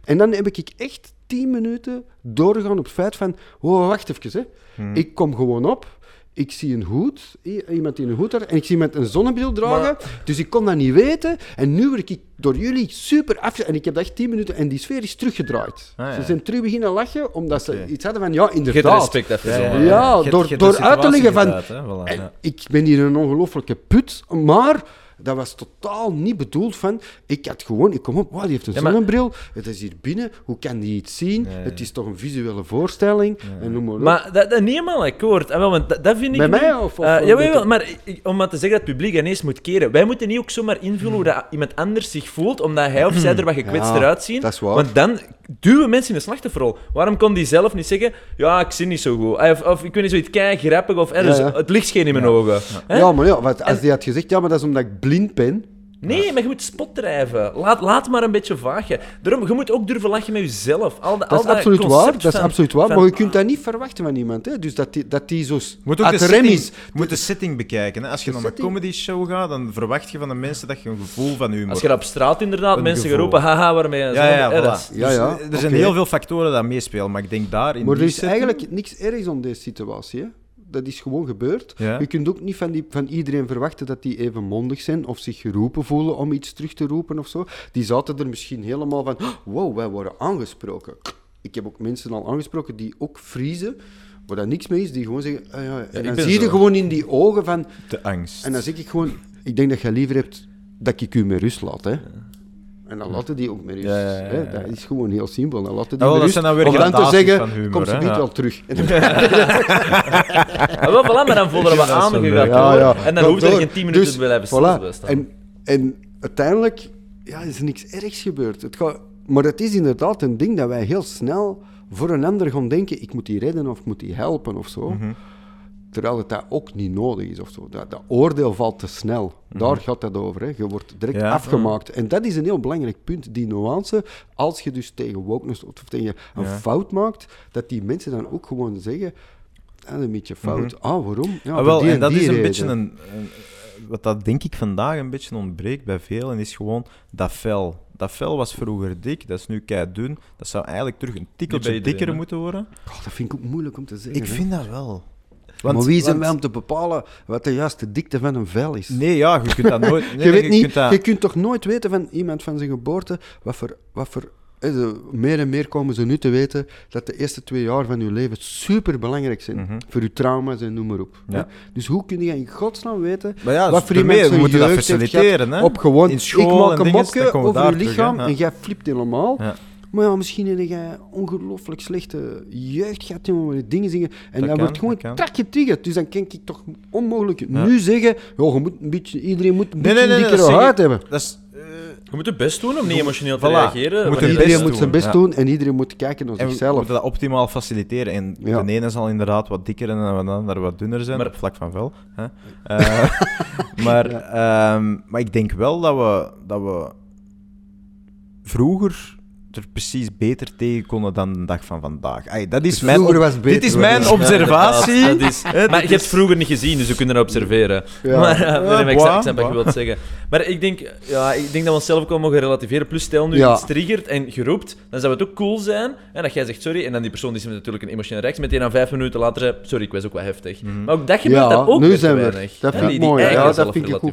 En dan heb ik echt tien minuten doorgegaan op het feit van, oh, wacht even, hè. Hmm. Ik kom gewoon op, ik zie een hoed, iemand die een hoed had, en ik zie iemand een zonnebril dragen, dus ik kon dat niet weten. En nu word ik door jullie super af... En ik heb dat echt tien minuten, en die sfeer is teruggedraaid. Ah, ja. Ze zijn terug beginnen lachen, omdat ze iets hadden van, ja, inderdaad. respect even ja. Ja, hebt- door- door uit te leggen van- voilà, ja. ik ben hier een ongelofelijke put, maar dat was totaal niet bedoeld van... Ik had gewoon... Ik kom op, wow, die heeft een Ja, maar- zonnebril, het is hier binnen, hoe kan die iets zien? Het is toch een visuele voorstelling? En noem maar op. Maar dat, dat niet helemaal akkoord. Ah, wel, want dat, dat vind ik Bij mij of- of- of ja, wel, maar om maar te zeggen dat het publiek ineens moet keren. Wij moeten niet ook zomaar invullen hoe dat iemand anders zich voelt, omdat hij of zij er wat gekwetst eruit zien. dat is waar. Want dan duwen mensen in de slachtofferrol. Waarom kon die zelf niet zeggen, ja, ik zie niet zo goed. Of, of ik weet niet, zoiets kei grappig, of eh, dus Ja, ja. het licht scheen in mijn ogen. Ja, maar ja, wat, als die had gezegd, ja, maar dat is omdat ik blind ben... Nee, maar je moet spot drijven. Laat, laat maar een beetje vagen. Daarom, je moet ook durven lachen met jezelf. Al de, Dat is al absoluut waar, dat is van- absoluut waar, van- maar je kunt dat niet verwachten van iemand, hè. Dus dat die, dat die zo moet ook de rem setting, is. je moet de setting bekijken. Hè. Als je naar een comedy show gaat, dan verwacht je van de mensen dat je een gevoel van humor Als je op straat inderdaad Een mensen gevoel. geroepen, haha, waarmee je Ja, zo- ja, eh, voilà. Ja, Dus, ja, er zijn heel veel factoren die meespelen, maar ik denk daar in Maar er die is setting- eigenlijk niks ergs aan deze situatie, hè. Dat is gewoon gebeurd. Ja. Je kunt ook niet van, die, van iedereen verwachten dat die even mondig zijn of zich geroepen voelen om iets terug te roepen of zo. Die zaten er misschien helemaal van, wow, wij worden aangesproken. Ik heb ook mensen al aangesproken die ook vriezen, waar dat niks mee is, die gewoon zeggen, ah ja, en ik dan zie je zo. gewoon in die ogen van, de angst. en dan zeg ik gewoon, ik denk dat jij liever hebt dat ik u met rust laat, hè. En dan laten die ook met rust. Ja, ja, ja, hè. ja. Dat is gewoon heel simpel. Dan laten die dat rust. dan weer om dan te zeggen, van humor, kom ze niet ja. wel terug. Wel, voilà, maar dan voelde we dat is wel aangegaan. En dan hoeft er door. geen 10 minuten Dus, te blijven voilà. En, en uiteindelijk ja, is er niks ergs gebeurd. Het gaat, maar het is inderdaad een ding dat wij heel snel voor een ander gaan denken, ik moet die redden of ik moet die helpen of zo. Mhm. Terwijl het dat ook niet nodig is of zo. Dat, dat oordeel valt te snel. Daar gaat dat over. Hè. Je wordt direct Mhm. Ja. afgemaakt. En dat is een heel belangrijk punt, die nuance. Als je dus tegen wokeness of tegen een Ja. fout maakt, dat die mensen dan ook gewoon zeggen, dat is een beetje fout. Ah, waarom? Ja, Ah, wel, die en dat die is een reden. beetje een, een- Wat dat denk ik vandaag een beetje ontbreekt bij velen, is gewoon dat vel. Dat vel was vroeger dik, dat is nu kei dun. Dat zou eigenlijk terug een bij tikkeltje dikker moeten worden. Dat vind ik ook moeilijk om te zeggen. Ik hè. vind dat wel. Maar wie zijn want- wij om te bepalen wat de juiste dikte van een vel is? Nee, ja, je kunt dat nooit... Nee, je, weet niet, kunt dat- je kunt toch nooit weten van iemand van zijn geboorte wat voor... Wat voor meer en meer komen ze nu te weten dat de eerste twee jaar van je leven super belangrijk zijn. Mhm. Voor je trauma's en noem maar op. Ja. Dus hoe kun je in godsnaam weten ja, wat voor iemand we zijn dat jeugd heeft op gewoon... In school ik en maak een mopje over je lichaam. Ja. en jij flipt helemaal. Maar ja, misschien heb jij ongelooflijk slechte jeugd gehad, jongen, je dingen zingen. En Dat kan, wordt gewoon dat kan. trak getriggerd. Dus dan kan ik toch onmogelijk Ja. nu zeggen, joh, je moet een beetje, iedereen moet een Nee, beetje nee, nee, dikkere huid hebben. Dat is... eh, Je moet je best doen om niet emotioneel te Voilà. reageren. Je moet je iedereen best moet zijn best ja. doen en iedereen moet kijken naar En we zichzelf. moeten dat optimaal faciliteren. En Ja. de ene zal inderdaad wat dikker en de andere wat dunner zijn, Maar- op vlak van vel. Hè? Eh, maar, ehm, maar ik denk wel dat we, dat we vroeger er precies beter tegen konden dan de dag van vandaag. Dat is mijn, Vroeger op- was beter, dit is mijn Ja, observatie. Dat is, maar je hebt het vroeger niet gezien, dus we kunnen dat observeren. Ja. Maar, eh, nee, maar ik snap, wat je wilt zeggen. Maar ik denk, ja, ik denk dat we onszelf ook wel mogen relativeren. Plus, stel nu Ja. iets triggert en geroept, dan zou het ook cool zijn en dat jij zegt sorry. En dan die persoon die is natuurlijk een emotionele reactie. Meteen aan vijf minuten later zei, sorry, ik was ook wat heftig. Maar ook dat gebeurt ja, dan ook nu zijn we weinig. Dat vind die- ik mooi. eigen Ja, dat vind ik ook.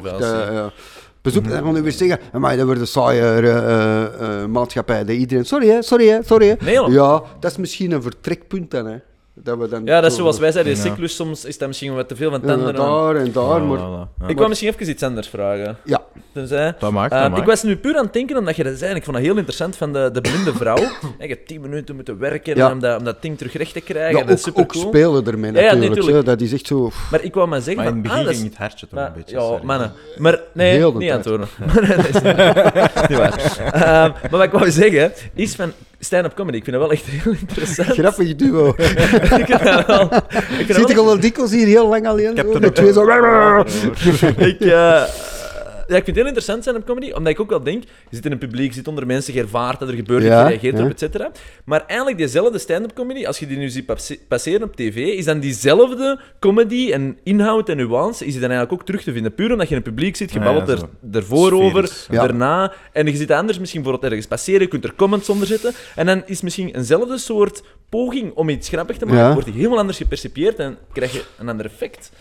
Bezoek, dan gaan we weer zeggen, maar dat wordt een saaie eh, eh, eh, maatschappij. Dat iedereen, sorry hè, sorry hè, sorry hè. Nee. Ja, dat is misschien een vertrekpunt dan, hè. Dat we dan Ja, dat is zo- zoals wij zeiden, de Ja. cyclus soms is dat misschien wat te veel van Ja, tanden. daar en daar, maar... Voilà, ja. Ik wou misschien even iets anders vragen. Ja, Tenzij, Dat maakt, Eh, dat maakt. ik was nu puur aan het denken, omdat je dat zei, ik vond dat heel interessant, van de, de blinde vrouw. je hebt tien minuten moeten werken Ja. om, dat, om dat ding terug recht te krijgen. ja en dat is ook, ook spelen ermee Ja, ja, natuurlijk. natuurlijk. Dat is echt zo... Maar ik wou maar zeggen Maar in van, het begin ah, dat ging het hartje toch maar- een beetje. Ja, sorry. mannen. Maar nee, Heel niet aan het horen. dat is niet, niet waar. Ehm, maar wat ik wou zeggen, is van stand-up comedy. Ik vind dat wel echt heel interessant. Grappig duo. ik vind dat wel... Ik vind Zit ik wel al dikwijls hier heel lang alleen? Ik heb zo, er twee zo... ik, eh, ja, ik vind het heel interessant zijn op comedy, omdat ik ook wel denk, je zit in een publiek, je zit onder mensen, je ervaart dat er gebeurt, Ja, je reageert ja. erop, et cetera. Maar eigenlijk diezelfde stand-up comedy, als je die nu ziet passe- passeren op tv, is dan diezelfde comedy en inhoud en nuance, is die dan eigenlijk ook terug te vinden. Puur omdat je in een publiek zit, je Ja, babbelt er, ervoor over, daarna, en je ziet anders misschien bijvoorbeeld ergens passeren, je kunt er comments onder zetten, en dan is misschien eenzelfde soort poging om iets grappig te maken, wordt die helemaal anders gepercipieerd en krijg je een ander effect.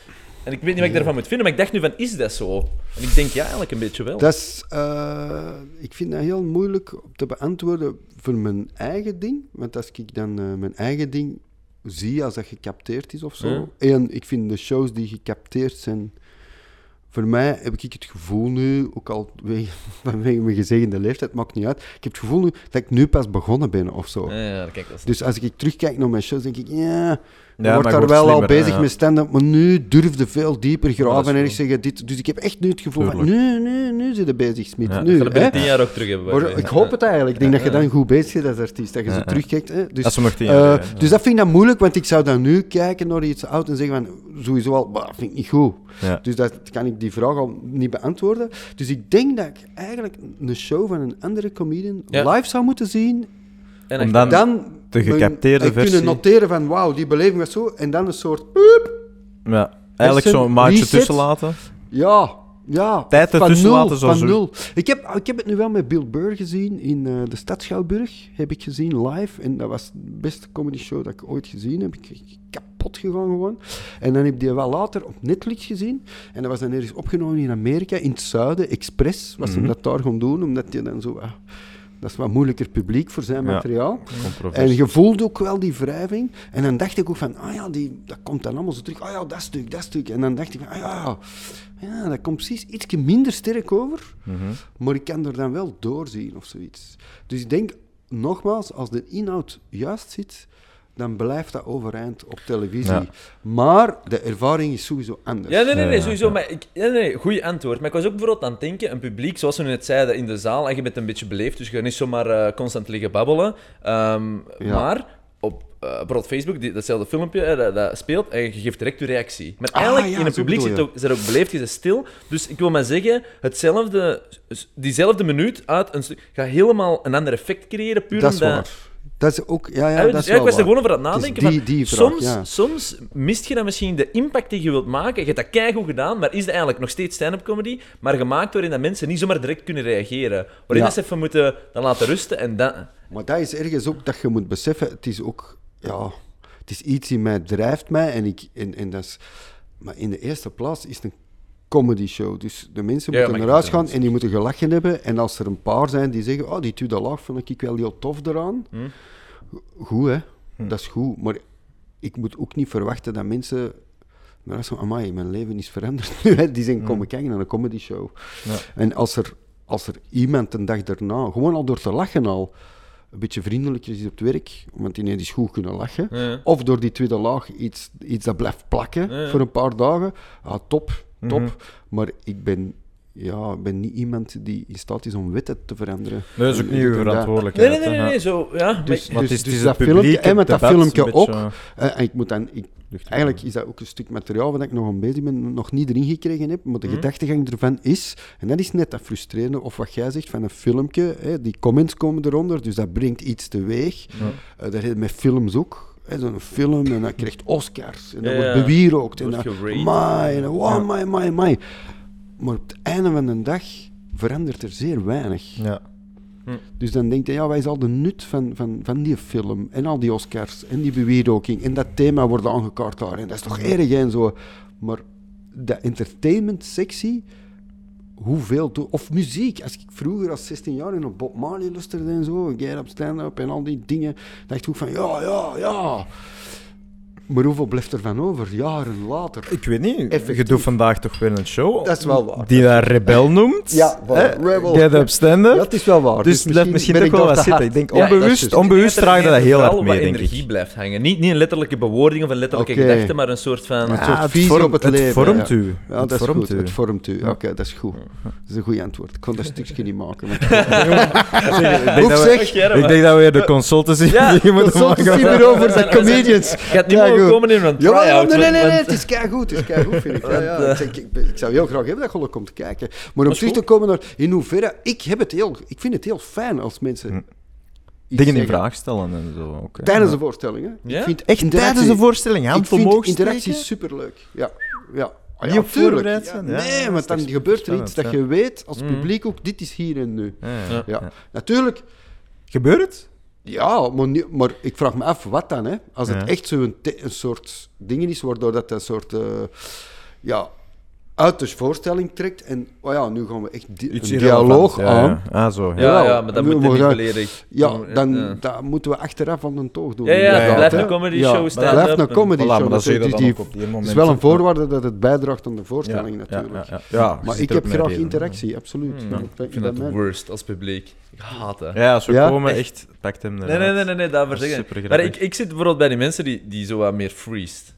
En ik weet niet wat ik daarvan moet vinden, maar ik dacht nu van, is dat zo? En ik denk, ja, eigenlijk een beetje wel. Dat is, eh, ik vind dat heel moeilijk te beantwoorden voor mijn eigen ding. Want als ik dan eh, mijn eigen ding zie als dat gecapteerd is of zo. En ik vind de shows die gecapteerd zijn. Voor mij heb ik het gevoel nu, ook al we- vanwege mijn gezegende leeftijd, maakt niet uit. Ik heb het gevoel nu dat ik nu pas begonnen ben of zo. Ja, ja, kijk, dat is... Dus als ik terugkijk naar mijn shows, denk ik, ja, je Ja, wordt maar daar wel al bezig ja. met stand-up, maar nu durfde veel dieper graven en ik zeggen dit. Dus ik heb echt nu het gevoel van, nu, nu, nu zit je bezig, Smit. Ja, nu, dat tien jaar ook terug hebben. Ik hoop het eigenlijk. Ik denk dat je dan goed bezig bent als artiest, dat je Ja, zo ja. terugkijkt. Hè? Dus, nog tien eh, jaar dus dat vind ik dan moeilijk, want ik zou dan nu kijken naar iets oud en zeggen van, sowieso al, bah, vind ik niet goed. Ja. Dus dat kan ik die vraag al niet beantwoorden. Dus ik denk dat ik eigenlijk een show van een andere comedian Ja. live zou moeten zien. En Om dan- Dan de gecapteerde versie. kunnen noteren van, wauw, die beleving was zo. En dan een soort, poep, Ja, eigenlijk zo'n maatje reset. tussen laten. Ja, ja. Tijd van ertussen nul, laten, zo van zo. nul. Ik heb, ik heb het nu wel met Bill Burr gezien in eh, de Stad Schouwburg. Heb ik gezien live. En dat was de beste comedy show dat ik ooit gezien heb. Ik kapot gegaan gewoon. En dan heb ik die wel later op Netflix gezien. En dat was dan ergens opgenomen in Amerika, in het zuiden, Express. Was Mhm. hem dat daar gaan doen, omdat je dan zo... ah, Dat is wat moeilijker publiek voor zijn Ja. materiaal. En je voelde ook wel die wrijving. En dan dacht ik ook van, ah ja, die, dat komt dan allemaal zo terug. Ah ja, dat stuk, dat stuk. En dan dacht ik van, ah ja, ja dat komt precies iets minder sterk over. Mhm. Maar ik kan er dan wel doorzien of zoiets. Dus ik denk, nogmaals, als de inhoud juist zit, dan blijft dat overeind op televisie. Ja. Maar de ervaring is sowieso anders. Ja, nee, nee, nee, sowieso. ja. Maar ik, nee, nee, goeie antwoord. Maar ik was ook bijvoorbeeld aan het denken, een publiek, zoals we net zeiden, in de zaal, en je bent een beetje beleefd, dus je gaat niet zomaar eh, constant liggen babbelen. Ehm, Ja. Maar op eh, bijvoorbeeld Facebook, die, datzelfde filmpje, eh, dat, dat speelt, en je geeft direct je reactie. Maar Ah, eigenlijk, ja, in een zo publiek zit ook, zit ook beleefd, je bent stil. Dus ik wil maar zeggen, hetzelfde, diezelfde minuut uit een stuk, gaat helemaal een ander effect creëren, puur dat is omdat... waar. Dat is ook, ja, ja, Ja, dat dus is ja, wel ik was er gewoon over aan het nadenken. die- van, die vraag, soms, ja. soms mist je dan misschien de impact die je wilt maken. Je hebt dat keigoed gedaan, maar is het eigenlijk nog steeds stand-up comedy, maar gemaakt waarin dat mensen niet zomaar direct kunnen reageren. Waarin dat ze even moeten dan laten rusten en dan... Maar dat is ergens ook dat je moet beseffen, het is ook, ja, het is iets in mij, drijft mij en ik, en, en dat is, maar in de eerste plaats is het een comedy show, dus de mensen Ja, moeten vind gaan en die moeten gelachen hebben en als er een paar zijn die zeggen, oh, die tweede laag vond ik wel heel tof eraan, Hm. Goed hè, dat is goed, maar ik moet ook niet verwachten dat mensen... Maar dat is mijn leven is veranderd nu. hè. Die zijn komen kijken naar een comedy show. Ja. En als er, als er iemand een dag daarna, gewoon al door te lachen al, een beetje vriendelijker is op het werk, want die is goed kunnen lachen, Ja. of door die tweede laag iets, iets dat blijft plakken Ja, voor een paar dagen, ah, top, top. Mhm. Maar ik ben, ja, ik ben niet iemand die in staat is om wetten te veranderen. Nee, dat is ook niet uw verantwoordelijkheid. Nee, nee, nee, hè. nee, nee, zo... Ja, maar Dus- Maar het is, het is dat filmpje- en met dat filmpje een beetje, ook. eh, Eh, en ik moet dan, ik. Eigenlijk is dat ook een stuk materiaal waar ik nog aan bezig ben, nog niet erin gekregen heb. Maar de Mhm. gedachtegang ervan is, en dat is net dat frustrerende, of wat jij zegt van een filmpje, hè, die comments komen eronder, dus dat brengt iets teweeg. Ja. Eh, dat je met films ook. hè, Zo'n film, en dat krijgt Oscars, en dat Ja, wordt bewierookt. En dat, my, en wow, Ja. my, my, my. Maar op het einde van de dag verandert er zeer weinig. Ja. Dus dan denk je, ja, wat is al de nut van, van, van die film en al die Oscars en die bewierooking en dat thema wordt aangekaart daar en dat is toch erg en zo. Maar de entertainment-sectie, hoeveel... to- Of muziek. Als ik vroeger als 16 jaar in een Bob Marley luisterde en zo, Get Up, Stand Up en al die dingen, dacht ik ook van, ja, ja, ja. Maar hoeveel blijft er van over, jaren later? Ik weet niet, je Effectief. doet vandaag toch weer een show Dat is wel waar. die dat Rebel noemt. Ja, voilà, hè? Rebel. Get Up Stand Up. Ja, het is wel waar. dus blijft misschien ben toch ik wel daar wat te zitten. hard. Ik denk dat onbewust, juist. onbewust draagt er- dat heel hard vooral mee, wat denk energie ik. blijft hangen. Niet, niet een letterlijke bewoording of een letterlijke Oké. gedachte, maar een soort van... Een Ja, soort het visie vormt- op het het leven. vormt ja. u. Ja, Het dat is vormt goed. u. Het vormt u. Oké, dat is goed. Dat is een goed antwoord. Ik kon dat stukje niet maken. Ik denk dat we- zeg? Ik denk dat we weer de consultancy moeten maken. bureau voor de comedians. Je gaat niet goed. komen in een Ja, nee, nee, nee, nee, het is keigoed, het is keigoed, vind ik. Ja, ja. Want, Ik, ik, ik zou heel graag hebben dat je komt kijken. Maar om terug te komen naar in hoeverre... Ik, heb het heel, ik vind het heel fijn als mensen... Hm. Dingen in vraag stellen en zo. Tijdens Ja. de voorstellingen. Ja? Ik vind Echt tijdens de voorstelling, hand Ik vind interactie superleuk. Ja, ja. Ah, ja, voorbereid Ja, zijn? Ja, nee, want dan gebeurt er iets dat je weet als Mhm. publiek ook, dit is hier en nu. Ja, Ja. Ja. ja. Natuurlijk, Gebeurt het? Ja, maar, niet- maar ik vraag me af, wat dan? Hè? Als het Ja. echt zo'n een soort ding is, waardoor dat een soort... eh, ja, uit de voorstelling trekt en oh ja, nu gaan we echt di- een dialoog Ja, aan. ja. Ah, zo. Ja. Ja, ja, maar dat moet niet we- volledig... Ja, dan Ja. dat moeten we achteraf van een toog doen. Ja, ja, het blijft een comedy Ja, show, het stand-up blijft een en- comedy Voilà, show. dat dus Het is wel een voorwaarde dat het bijdraagt aan de voorstelling Ja, natuurlijk. Ja, ja, ja. Maar zit ik heb graag reden. interactie, absoluut. Hmm. Dat- Ik dat- vind dat dat de worst als publiek. Ik haat dat. Ja, als we komen, Echt. pakt hem Nee, nee, nee, nee, nee daarvoor Dat zeggen. Maar ik, ik zit bijvoorbeeld bij die mensen die, die zo wat meer freest.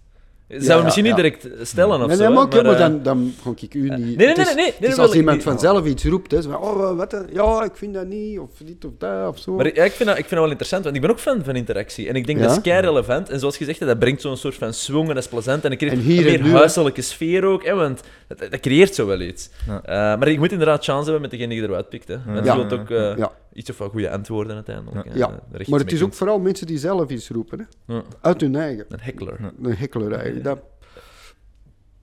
Ja, we misschien ja. niet direct stellen of Nee, zo. maar, eh, dan, dan ga ik u niet... nee, nee, nee, nee, nee, het dat is wil als iemand vanzelf iets roept, hè, van, oh, wat, dan? ja, ik vind dat niet, of dit of dat, of zo. Maar ja, ik, vind dat, ik vind dat wel interessant, want ik ben ook fan van interactie. En ik denk Ja? dat is kei relevant. En zoals gezegd, dat brengt zo'n soort van swing en dat is plezant. En ik En hier een en meer nu, hè? huiselijke sfeer ook, hè, want dat, dat creëert zo wel iets. Ja. Eh, maar ik moet inderdaad chance hebben met degene die eruit pikt. Hè. Want Ja. ook eh, ja, iets of wat goede antwoorden uiteindelijk. hè. ja. Eh, maar het is ook vooral mensen die zelf iets roepen, hè. Ja, uit hun eigen. een heckler. Een hekkelerij. Dat,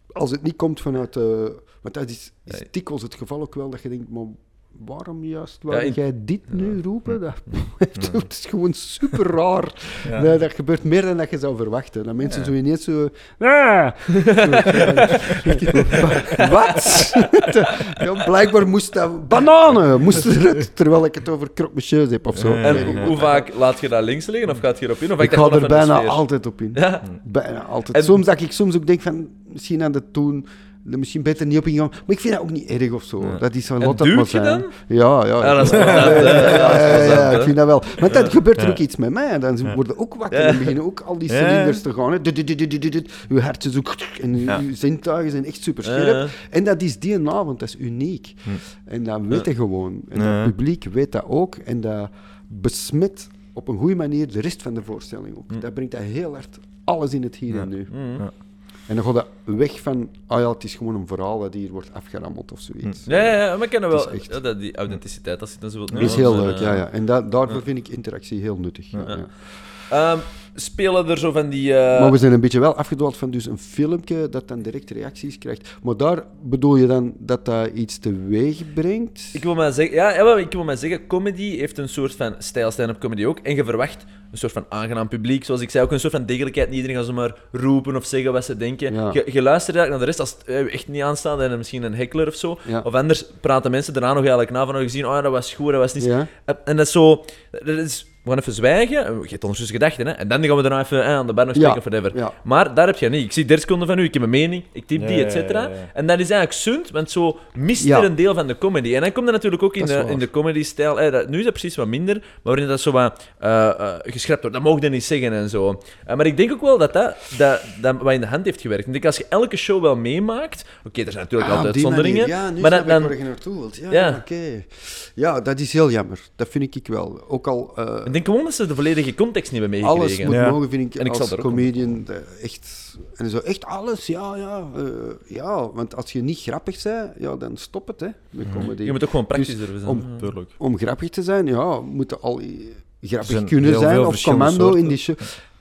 als het niet komt vanuit... eh want dat is, is dikwijls het geval ook wel, dat je denkt, maar waarom juist wou Ja, in- jij dit nu roepen? Dat, dat is gewoon super raar. Dat, dat gebeurt meer dan dat je zou verwachten. Dat mensen zo ineens zo... Ah! Wat? ja, blijkbaar moest dat... Bananen moesten er, terwijl ik het over croque monsieur heb of zo. En Nee, hoe, vaak laat je dat links liggen of gaat je erop in? Of ik ga er bijna altijd op in. Ja. Bijna altijd. En- Soms dat ik soms ook denk van, misschien aan de toon, er misschien beter niet op ingaan. Maar ik vind dat ook niet erg of zo. Dat is zo En laat dat maar zijn. dan? Ja, ja. Ja, dat is ja, dat ik vind dat wel. Want dan gebeurt er ook iets met mij. Dan worden ook wakker Ja. en beginnen ook al die Ja. cilinders te gaan. Uw hart is ook... En uw, zintuigen zijn echt super scherp. Ja. En dat is die avond, dat is uniek. En dat weet je gewoon. En Ja. het publiek weet dat ook. En dat besmet op een goede manier de rest van de voorstelling ook. Dat brengt dat heel hard alles in het hier en nu. En dan gaat dat weg van, ah ja, het is gewoon een verhaal dat hier wordt afgerammeld of zoiets. Ja, ja, ja, maar ik ken dat Het wel. echt- Ja, dat, die authenticiteit, dat zit dan zo Dat is heel leuk, eh, ja, ja. En da daarvoor vind ik interactie heel nuttig. Ja, Ja. ja. Ehm, spelen er zo van die... eh, Maar we zijn een beetje wel afgedwaald van dus een filmpje dat dan direct reacties krijgt. Maar daar bedoel je dan dat dat iets teweeg brengt? Ik wil maar zeggen, ja, ik wil maar zeggen, comedy heeft een soort van stijl stand-up comedy ook. En je verwacht een soort van aangenaam publiek. Zoals ik zei, ook een soort van degelijkheid. Niet iedereen gaat zomaar roepen of zeggen wat ze denken. Ja. Je, je luistert eigenlijk naar de rest als het eh, echt niet aanstaat en misschien een heckler of zo. Ja. Of anders praten mensen daarna nog eigenlijk na van, oh, gezien, oh ja, dat was goed, dat was niet... Ja? En dat is zo... Dat is, we gaan even zwijgen. Je hebt ondertussen gedachten, hè. En dan gaan we daarna even eh, aan de bar nog spreken Ja, of whatever. ja. Maar daar heb je niet. Ik zie 30 seconden van u, ik heb een mening, ik typ die, et cetera. ja, ja, ja. En dat is eigenlijk sunt, want zo mist Ja. er een deel van de comedy. En dan komt er natuurlijk ook in de, in de comedy-stijl. eh, dat- nu is dat precies wat minder, maar waarin dat zo wat eh, eh, geschrapt wordt. Dat mogen je niet zeggen en zo. Maar ik denk ook wel dat dat, dat, dat wat in de hand heeft gewerkt. Ik denk als je elke show wel meemaakt. Oké, er zijn natuurlijk Ah, altijd uitzonderingen. manier. Ja, nu maar snap dan, ik dan, waar je naartoe wilt. Ja, Ja. oké. Ja, dat is heel jammer. Dat vind ik wel. Ook al... ik denk gewoon dat ze de volledige context niet hebben alles meegekregen. moet Ja. mogen, vind ik, En ik zal als comedian eh, echt... En zo, echt alles, ja, ja. eh, ja, want als je niet grappig bent, ja, dan stop het, hè, met comedy. Je moet ook gewoon praktisch Dus durven zijn. om- Ja. Tuurlijk. Om grappig te zijn, ja, moet je al grappig zijn kunnen zijn, of commando in die show.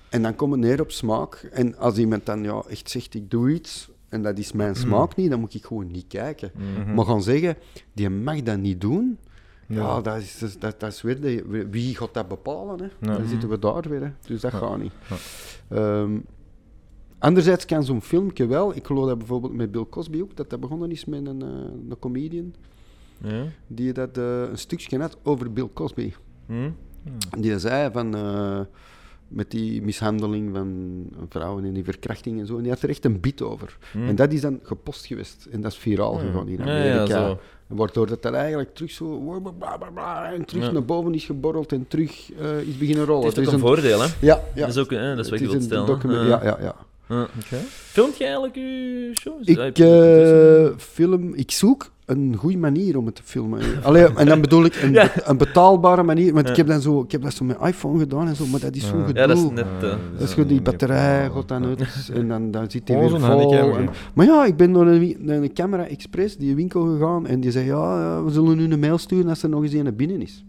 En dan komt het neer op smaak. En als iemand dan ja, echt zegt, ik doe iets, en dat is mijn smaak niet, dan moet ik gewoon niet kijken. Maar gaan zeggen, die mag dat niet doen... Ja, dat, is, dat, dat, is weer de, wie gaat dat bepalen? Hè? Ja. Dan zitten we daar weer. Hè? Dus dat gaat niet. Ehm, anderzijds kan zo'n filmpje wel. Ik geloof dat bijvoorbeeld met Bill Cosby ook, dat dat begonnen is met een, eh, een comedian. Ja. Die dat eh, een stukje had over Bill Cosby. Hm? Die zei van. eh, met die mishandeling van vrouwen en die verkrachting en zo. En die had er echt een bit over. En dat is dan gepost geweest. En dat is viraal gegaan in. Ja, Amerika. ja, zo. Waardoor dat dan eigenlijk terug zo... bla, bla, bla, en terug Ja. naar boven is geborreld en terug eh, is beginnen rollen. Het ook is een voordeel, hè? Ja, ja. Dat is ook, eh, dat is wat Het ik wil een stellen. document- hè. ja, ja, ja. Ja. Filmt je eigenlijk je shows? Ik eh, film... Ik zoek een goede manier om het te filmen. Allee, en dan bedoel ik een, Ja. een betaalbare manier. Want ik, heb dan zo, ik heb dat zo met iPhone gedaan en zo, maar dat is zo'n gedoe. Ja, dat is net... eh, Dat is goed, die batterij gaat dan uit en dan, dan zit die Gewoon weer vol. En- maar ja, ik ben naar een, Camera Express, die winkel gegaan, en die zei, ja, we zullen nu een mail sturen als er nog eens een binnen is.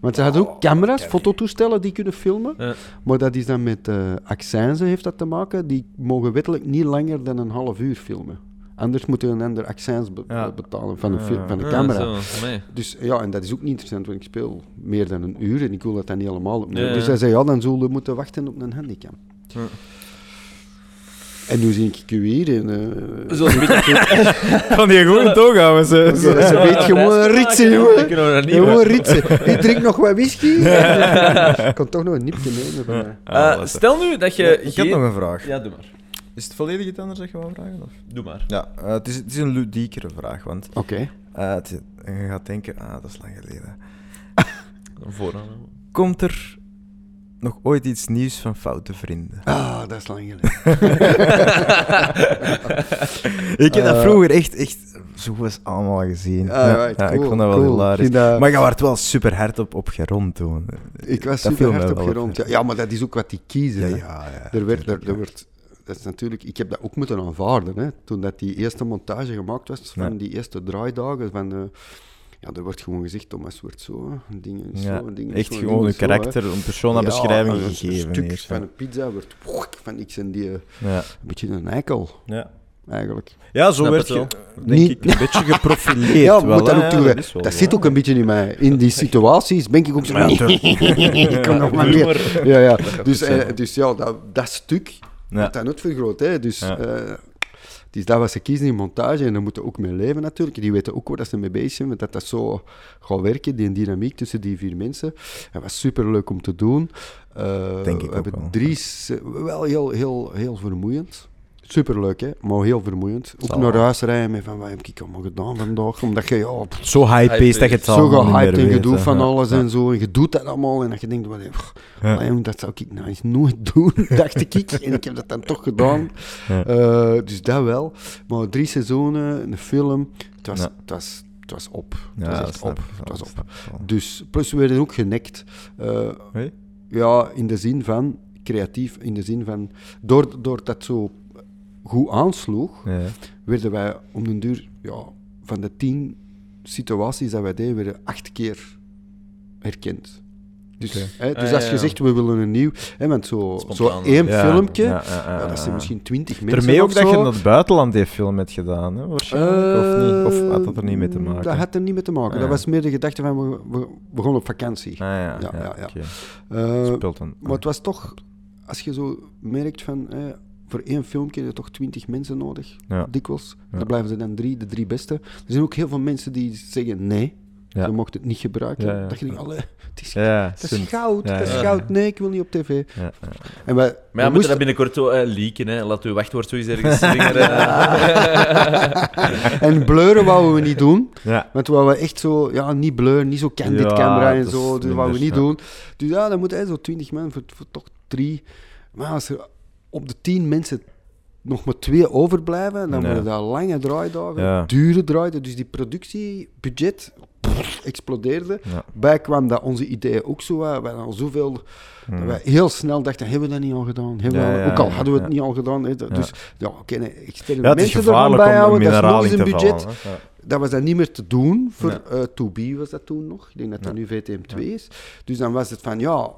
Want ze hadden ook camera's, fototoestellen die kunnen filmen, Ja. maar dat is dan met eh accijnzen heeft dat te maken. Die mogen wettelijk niet langer dan een half uur filmen. Anders moeten een ander accijns be- Ja. betalen van, een van de ah, camera. zo, nee. Dus ja, en dat is ook niet interessant, want ik speel meer dan een uur en ik wil dat dan niet helemaal opnemen. Ja, ja. Dus hij zei, ja, dan zullen we moeten wachten op een handicam. Ja. En nu zie ik u hier en... eh, Zoals een beetje... Kan die gewoon toch houden? Ze, Oké, dat is een beetje gewoon een ritsen, jongen. Gewoon ritsen. Ik drink nog wat whisky. ik kan toch nog een nipje nemen. Eh, stel nu dat je... ik heb nog een vraag. Ja, doe maar. Is het volledig iets anders dat je wou vragen? Of? Doe maar. Ja, eh, het, is, het is een ludiekere vraag, want Oké. eh, het, je gaat denken, ah, dat is lang geleden. Vooraan. Komt er nog ooit iets nieuws van Foute Vrienden? Ah, dat is lang geleden. Ik heb dat Eh, vroeger echt, echt zo eens allemaal gezien. Ah, ja, right, ja, ik vond dat wel cool. hilarisch. Dat- Maar je werd wel super hard op, op gerond toen. Ik was Dat super hard op gerond. Ja. maar dat is ook wat die kiezen. Ja, hè. ja, ja. Er werd, er, er ja. werd, dat is natuurlijk, ik heb dat ook moeten aanvaarden. Hè. Toen dat die eerste montage gemaakt was, van Ja. die eerste draaidagen, van, eh, ja, er wordt gewoon gezegd, Thomas wordt zo, dingen Ja, zo, dingen echt zo, gewoon dingen een hè. karakter, een persona-beschrijving Ja, een gegeven. stuk eerst, van een pizza wordt, van ik en die, eh, Ja. een beetje een eikel. Ja. eigenlijk. Ja, zo Snap werd je, denk Niet- ik, een beetje geprofileerd. Ja, wel, moet dat Ja, toe. Dat zit ook een beetje in mij. In die situaties ben ik ook zo... Ik kan nog maar meer. Ja, ja. Dus, eh, dus ja, dat, dat stuk Ja. dan uitvergroot. Hè. Dus, Ja. eh, dus dat was ze kiezen in montage en daar moeten ook mee leven natuurlijk. Die weten ook waar dat ze mee bezig zijn, want dat dat zo gaat werken, die dynamiek tussen die vier mensen. Dat was superleuk om te doen. Eh, Denk ik we hebben drie, wel heel, heel, heel vermoeiend. Superleuk, hè? maar heel vermoeiend. Ook Zal naar wel. huis rijden met van, wat heb ik allemaal gedaan vandaag? Omdat je, ja, pff, Zo high-paced dat je het zo allemaal niet gehyped meer en weet, gedoe hè. van Ja. alles Ja. en zo. En je doet dat allemaal en dat je denkt, wat, pff, Ja. dat zou ik nou eens nooit doen, dacht ik. En ik heb dat dan toch gedaan. Ja. Eh, dus dat wel. Maar drie seizoenen, een film, het was, Ja. het was, het was op. Het was dat echt snap op. Het was op. Dus, plus we werden ook genekt. Eh, Hé? ja, in de zin van, creatief, in de zin van, door, door dat zo goed aansloeg, Ja. werden wij om den duur, ja, van de tien situaties dat wij deden, werden acht keer herkend. Dus, hè, dus Ah, als ja, je ja. zegt, we willen een nieuw... Hè, want zo, zo één Ja, filmpje, ja, ja, ja, ja, dat zijn ja. misschien twintig mensen Daarmee ook dat je naar het buitenland die film hebt gedaan, hè, waarschijnlijk? of, niet? of had dat er niet mee te maken? Dat had er niet mee te maken. Ah, Dat was meer de gedachte van, we, we, we gaan op vakantie. Ah, ja, ja, Ja, ja, ja. oké. Eh, Speelt dan. maar het was toch, als je zo merkt van, eh, voor één filmpje heb je toch twintig mensen nodig, Ja. dikwijls. Ja. Dan blijven ze dan drie, de drie beste. Er zijn ook heel veel mensen die zeggen nee, Ja. je mocht het niet gebruiken. Ja, ja. Dat je denkt, allee, het is, Ja, dat is goud, Ja, dat is goud. Nee, ik wil niet op tv. Ja, ja. En wij, Maar ja, we moeten moesten- dat binnenkort zo eh, leaken. Hè. Laat uw wachtwoord zo eens ergens slingeren. en bleuren wouden we niet doen. Ja. Want we wouden echt zo, ja, niet blur, niet zo candid Ja, camera en dat zo. is Dus dat wouden we niet doen. Dus ja, dan moet hij zo 20 man voor, voor toch drie. Maar als er op de 10 mensen nog maar twee overblijven, dan worden dat lange draaidagen, Ja. dure draaidagen. Dus die productiebudget pff, explodeerde. Ja. Bij kwam dat onze ideeën ook zo waren. We hadden al zoveel... Dat wij heel snel dachten, hebben we dat niet al gedaan? Hebben we Hmm. Ja, al- ja, ook al hadden we het niet al gedaan. Dat-. Dus ja, oké, nee, het is mensen ervan bijhouden, dat is nog eens een budget vallen. dat was dan niet meer te doen. Voor Ja. eh 2B was dat toen nog. Ik denk dat dat nu VTM2 is. Dus dan was het van, ja,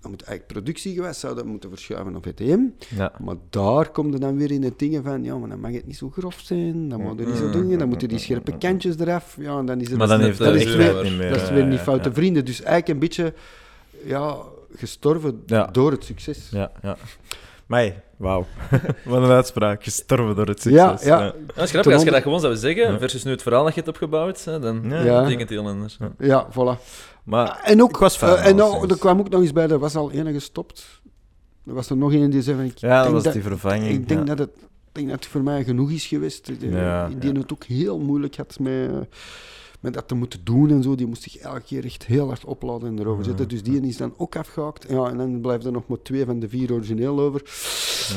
dan moet eigenlijk productie geweest zouden moeten verschuiven naar VTM. Ja. Maar daar komt er dan weer in het dingen van, ja, maar dan mag het niet zo grof zijn, dan moet er niet zo doen, dan moeten die scherpe kantjes eraf. Ja, en dan is het Maar dan dat, heeft dat dat is weer, niet meer. dat is weer niet ja, foute ja. vrienden. Dus eigenlijk een beetje, ja, gestorven Ja. door het succes. Ja, ja. Maar wauw. Wat een uitspraak. Gestorven door het succes. ja. Ja, dat is grappig. Als je dat gewoon zou zeggen, versus nu het verhaal dat je hebt opgebouwd, hè, dan betekent het heel anders. Ja, voilà. Maar En ook, ik was fan, eh, en nou, er kwam ook nog eens bij, er was al ene gestopt. Er was er nog een die zei van, ik ja, dat was dat, die vervanging. ik denk ja. dat het ik denk dat het voor mij genoeg is geweest. Die, Ja, die ja. het ook heel moeilijk had met, met dat te moeten doen en zo. Die moest zich elke keer echt heel hard opladen en erover zetten. Dus die is dan ook afgehaakt. Ja, en dan blijven er nog maar twee van de vier origineel over.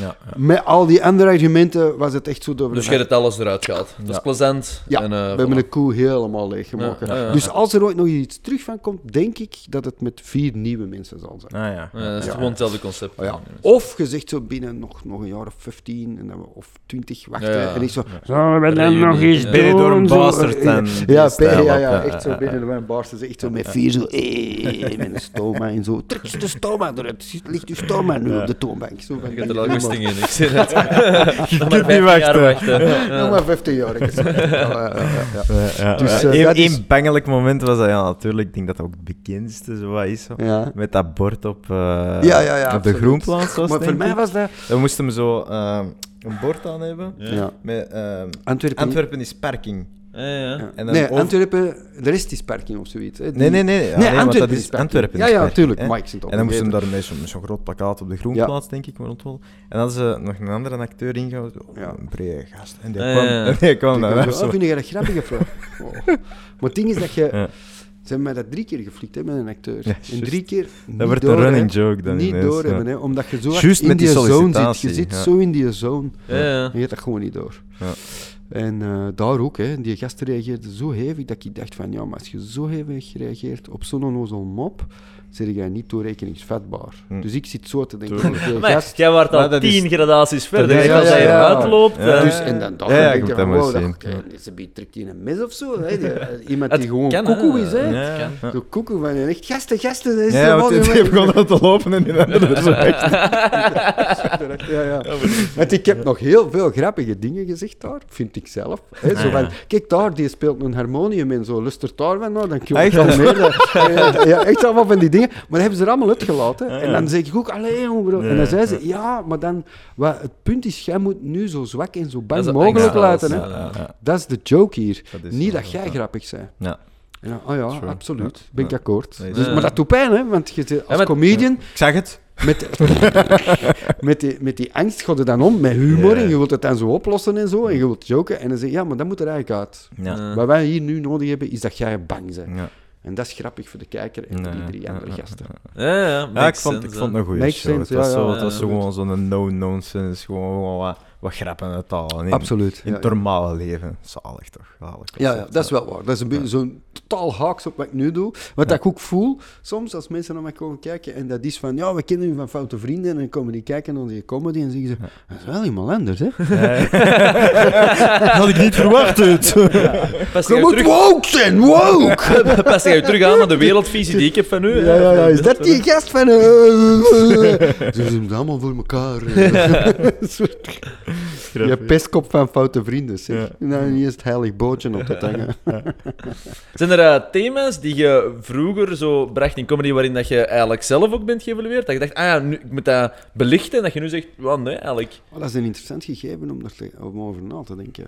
Ja, ja. Met al die andere argumenten was het echt zo door Dus je hebt het alles eruit gehaald. Dat is plezant. Ja, en, eh, we hebben de koe helemaal leeggemaakt. Ja, ja, ja. Dus als er ooit nog iets terug van komt, denk ik dat het met vier nieuwe mensen zal zijn. Ah, ja. Ja, dat is Ja. gewoon hetzelfde concept. Oh ja. Of je zegt zo binnen nog, nog een jaar of 15 en dan we- of 20 wachten. Ja, ja. En ik zo, Ja. zullen we dan nog eens Ja. Ben je door een doen? Bastard Ja, ja, ja, ja, echt zo ja, binnen ja. de wijnbarsters, echt zo met vier zo, eh, met een stoma en zo. Trek je de stoma eruit, ligt je stoma nu Ja. op de toonbank. Zo van, Je hebt er al goesting in, ik zie het. Je Nog kunt maar niet 15 jaar wachten. Nog maar 15 jaar. ik zeg. Ja, ja, ja, ja. Ja, ja. Dus, Ja, eh, Eén dat bangelijk moment was dat, ja, natuurlijk. Ik denk dat dat ook het bekendste zo wat is. Zo. Met dat bord op, eh, Ja, ja, ja, op de groenplaats. Maar voor mij was dat... Dan moesten we zo eh, een bord aan hebben. Ja. Met eh, Antwerpen... Antwerpen is parking. Ja, ja. Ja. En dan nee, over- Antwerpen, de rest is parking of zoiets. Hè. Die- Nee, nee, nee. Nee, nee, want dat Antwerpen is. Antwerpen Ja, is ja, tuurlijk. hè. Ik zit En dan moesten daarmee zo- met zo'n groot plakkaat op de groenplaats, denk ik, maar onthouden. En dan hadden ze nog een andere acteur ingehouden. zo, Ja. Een brede gast. En die Ja, kwam, ja, ja. en die kwam dacht, huis. oh, vind je dat grappig of wat? Oh. Maar het ding is dat je... Ja. Ze hebben mij dat drie keer geflikt hè, met een acteur. Ja, en drie keer niet Dat door, een running hè. joke dan Niet ineens, door ja. hè, omdat je zo in met die die zone zit. Je zit ja. zo in die zone. Ja, ja. En je hebt dat gewoon niet door. En eh, daar ook, hè, die gasten reageerden zo hevig dat ik dacht van, ja, maar als je zo hevig reageert op zo'n onnozel mop, zeg jij niet toerekeningsvatbaar. Hm. Dus ik zit zo te denken, Maar gast... jij Maar al dat is- tien gradaties verder. Ja, hè, ja, als ja, hij ja. eruit loopt. Ja. eh, Dus, en dan, dan Ja, ja, denk ik je dat wow, dat, zien. oké, ze biedt- trekt hij een mes of zo. Hè? Die- eh, iemand Het die gewoon kan, koekoe is, hè. Koekoe van een echt gasten, gasten. Dat is Ja, de want die begon al te lopen en die andere zo. Ja, ja, ja. Want ik heb nog heel veel grappige dingen gezegd daar, vind ik zelf. Hè, zo van, kijk daar, die speelt een harmonium en zo, lustert daar van, nou, dan kun je Echt? wel mee. Dat- ja, ja, echt allemaal van die dingen. Maar dan hebben ze er allemaal uitgelaten. En dan zeg ik ook, allee, jong, bro. En dan zei ze, ja, maar dan, wat, het punt is, jij moet nu zo zwak en zo bang mogelijk laten. Hè. ja, ja. Ja. Dat is de joke hier. Dat Niet dat jij ja. grappig bent. Ja. En dan, oh ja, True. absoluut. Ja. Ben ik Ja. akkoord. Nee, Dus, ja. maar dat doet pijn, hè? Want je als maar- comedian, Ik zag het. met, met, die, met die angst gaat het dan om, met humor, en je wilt het dan zo oplossen en zo, en je wilt joken, en dan zeg je, ja, maar dat moet er eigenlijk uit. Ja. Wat wij hier nu nodig hebben, is dat jij bang bent. En dat is grappig voor de kijker en voor die drie andere gasten. Ja, ja, Ja, ik vond, ik vond het een goede show. sense, het was, ja, zo, ja, het was ja. zo gewoon zo'n no-nonsense, gewoon wat, grappen uit taal. In, Absoluut. In ja, het ja. normale leven. Zalig toch? Zalig Ja, ja, dat is wel waar. Dat is een beetje zo'n totaal haaks op wat ik nu doe. Wat dat ik ook voel, soms als mensen naar mij komen kijken, en dat is van, ja, we kennen u van Foute Vrienden, en dan komen die kijken naar die comedy en zeggen ze, dat is wel iemand anders, hè? Had ik niet verwacht het. Pas Je moet terug, woke zijn, woke! pas jij terug aan naar de wereldvisie die ik heb van nu. Ja, ja, ja. Is dat die gast van... eh, Ze het allemaal voor elkaar. Je pestkop van foute vrienden, zeg. Nou, niet eens het heilig bootje op te hangen. Zijn er eh, thema's die je vroeger zo bracht in comedy waarin dat je eigenlijk zelf ook bent geëvalueerd? Dat je dacht, ah ja, nu, ik moet dat belichten. En dat je nu zegt, well, nee, eigenlijk. Oh, dat is een interessant gegeven om, er te- om over na te denken.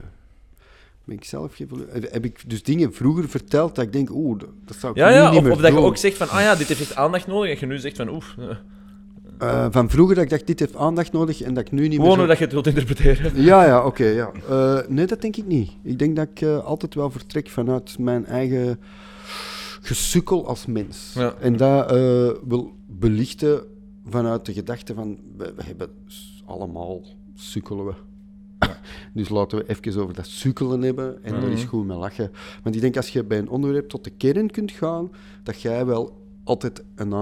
Ben ik zelf geëvalueerd? Heb- ik dus dingen vroeger verteld dat ik denk, oeh, dat, zou ik Ja, nu ja. niet Of, meer of dat je ook zegt van, ah ja, dit heeft echt aandacht nodig. En je nu zegt van, oef. Eh, van vroeger dat ik dacht, dit heeft aandacht nodig en dat ik nu niet Gewoon meer... dat je het wilt interpreteren. Ja, ja, oké, ja. Eh, nee, dat denk ik niet. Ik denk dat ik eh, altijd wel vertrek vanuit mijn eigen gesukkel als mens. Ja. En dat wil belichten vanuit de gedachte van, we, we hebben allemaal sukkelen we. Dus laten we even over dat sukkelen hebben en daar is Mhm. goed mee lachen. Want ik denk als je bij een onderwerp tot de kern kunt gaan, dat jij wel altijd een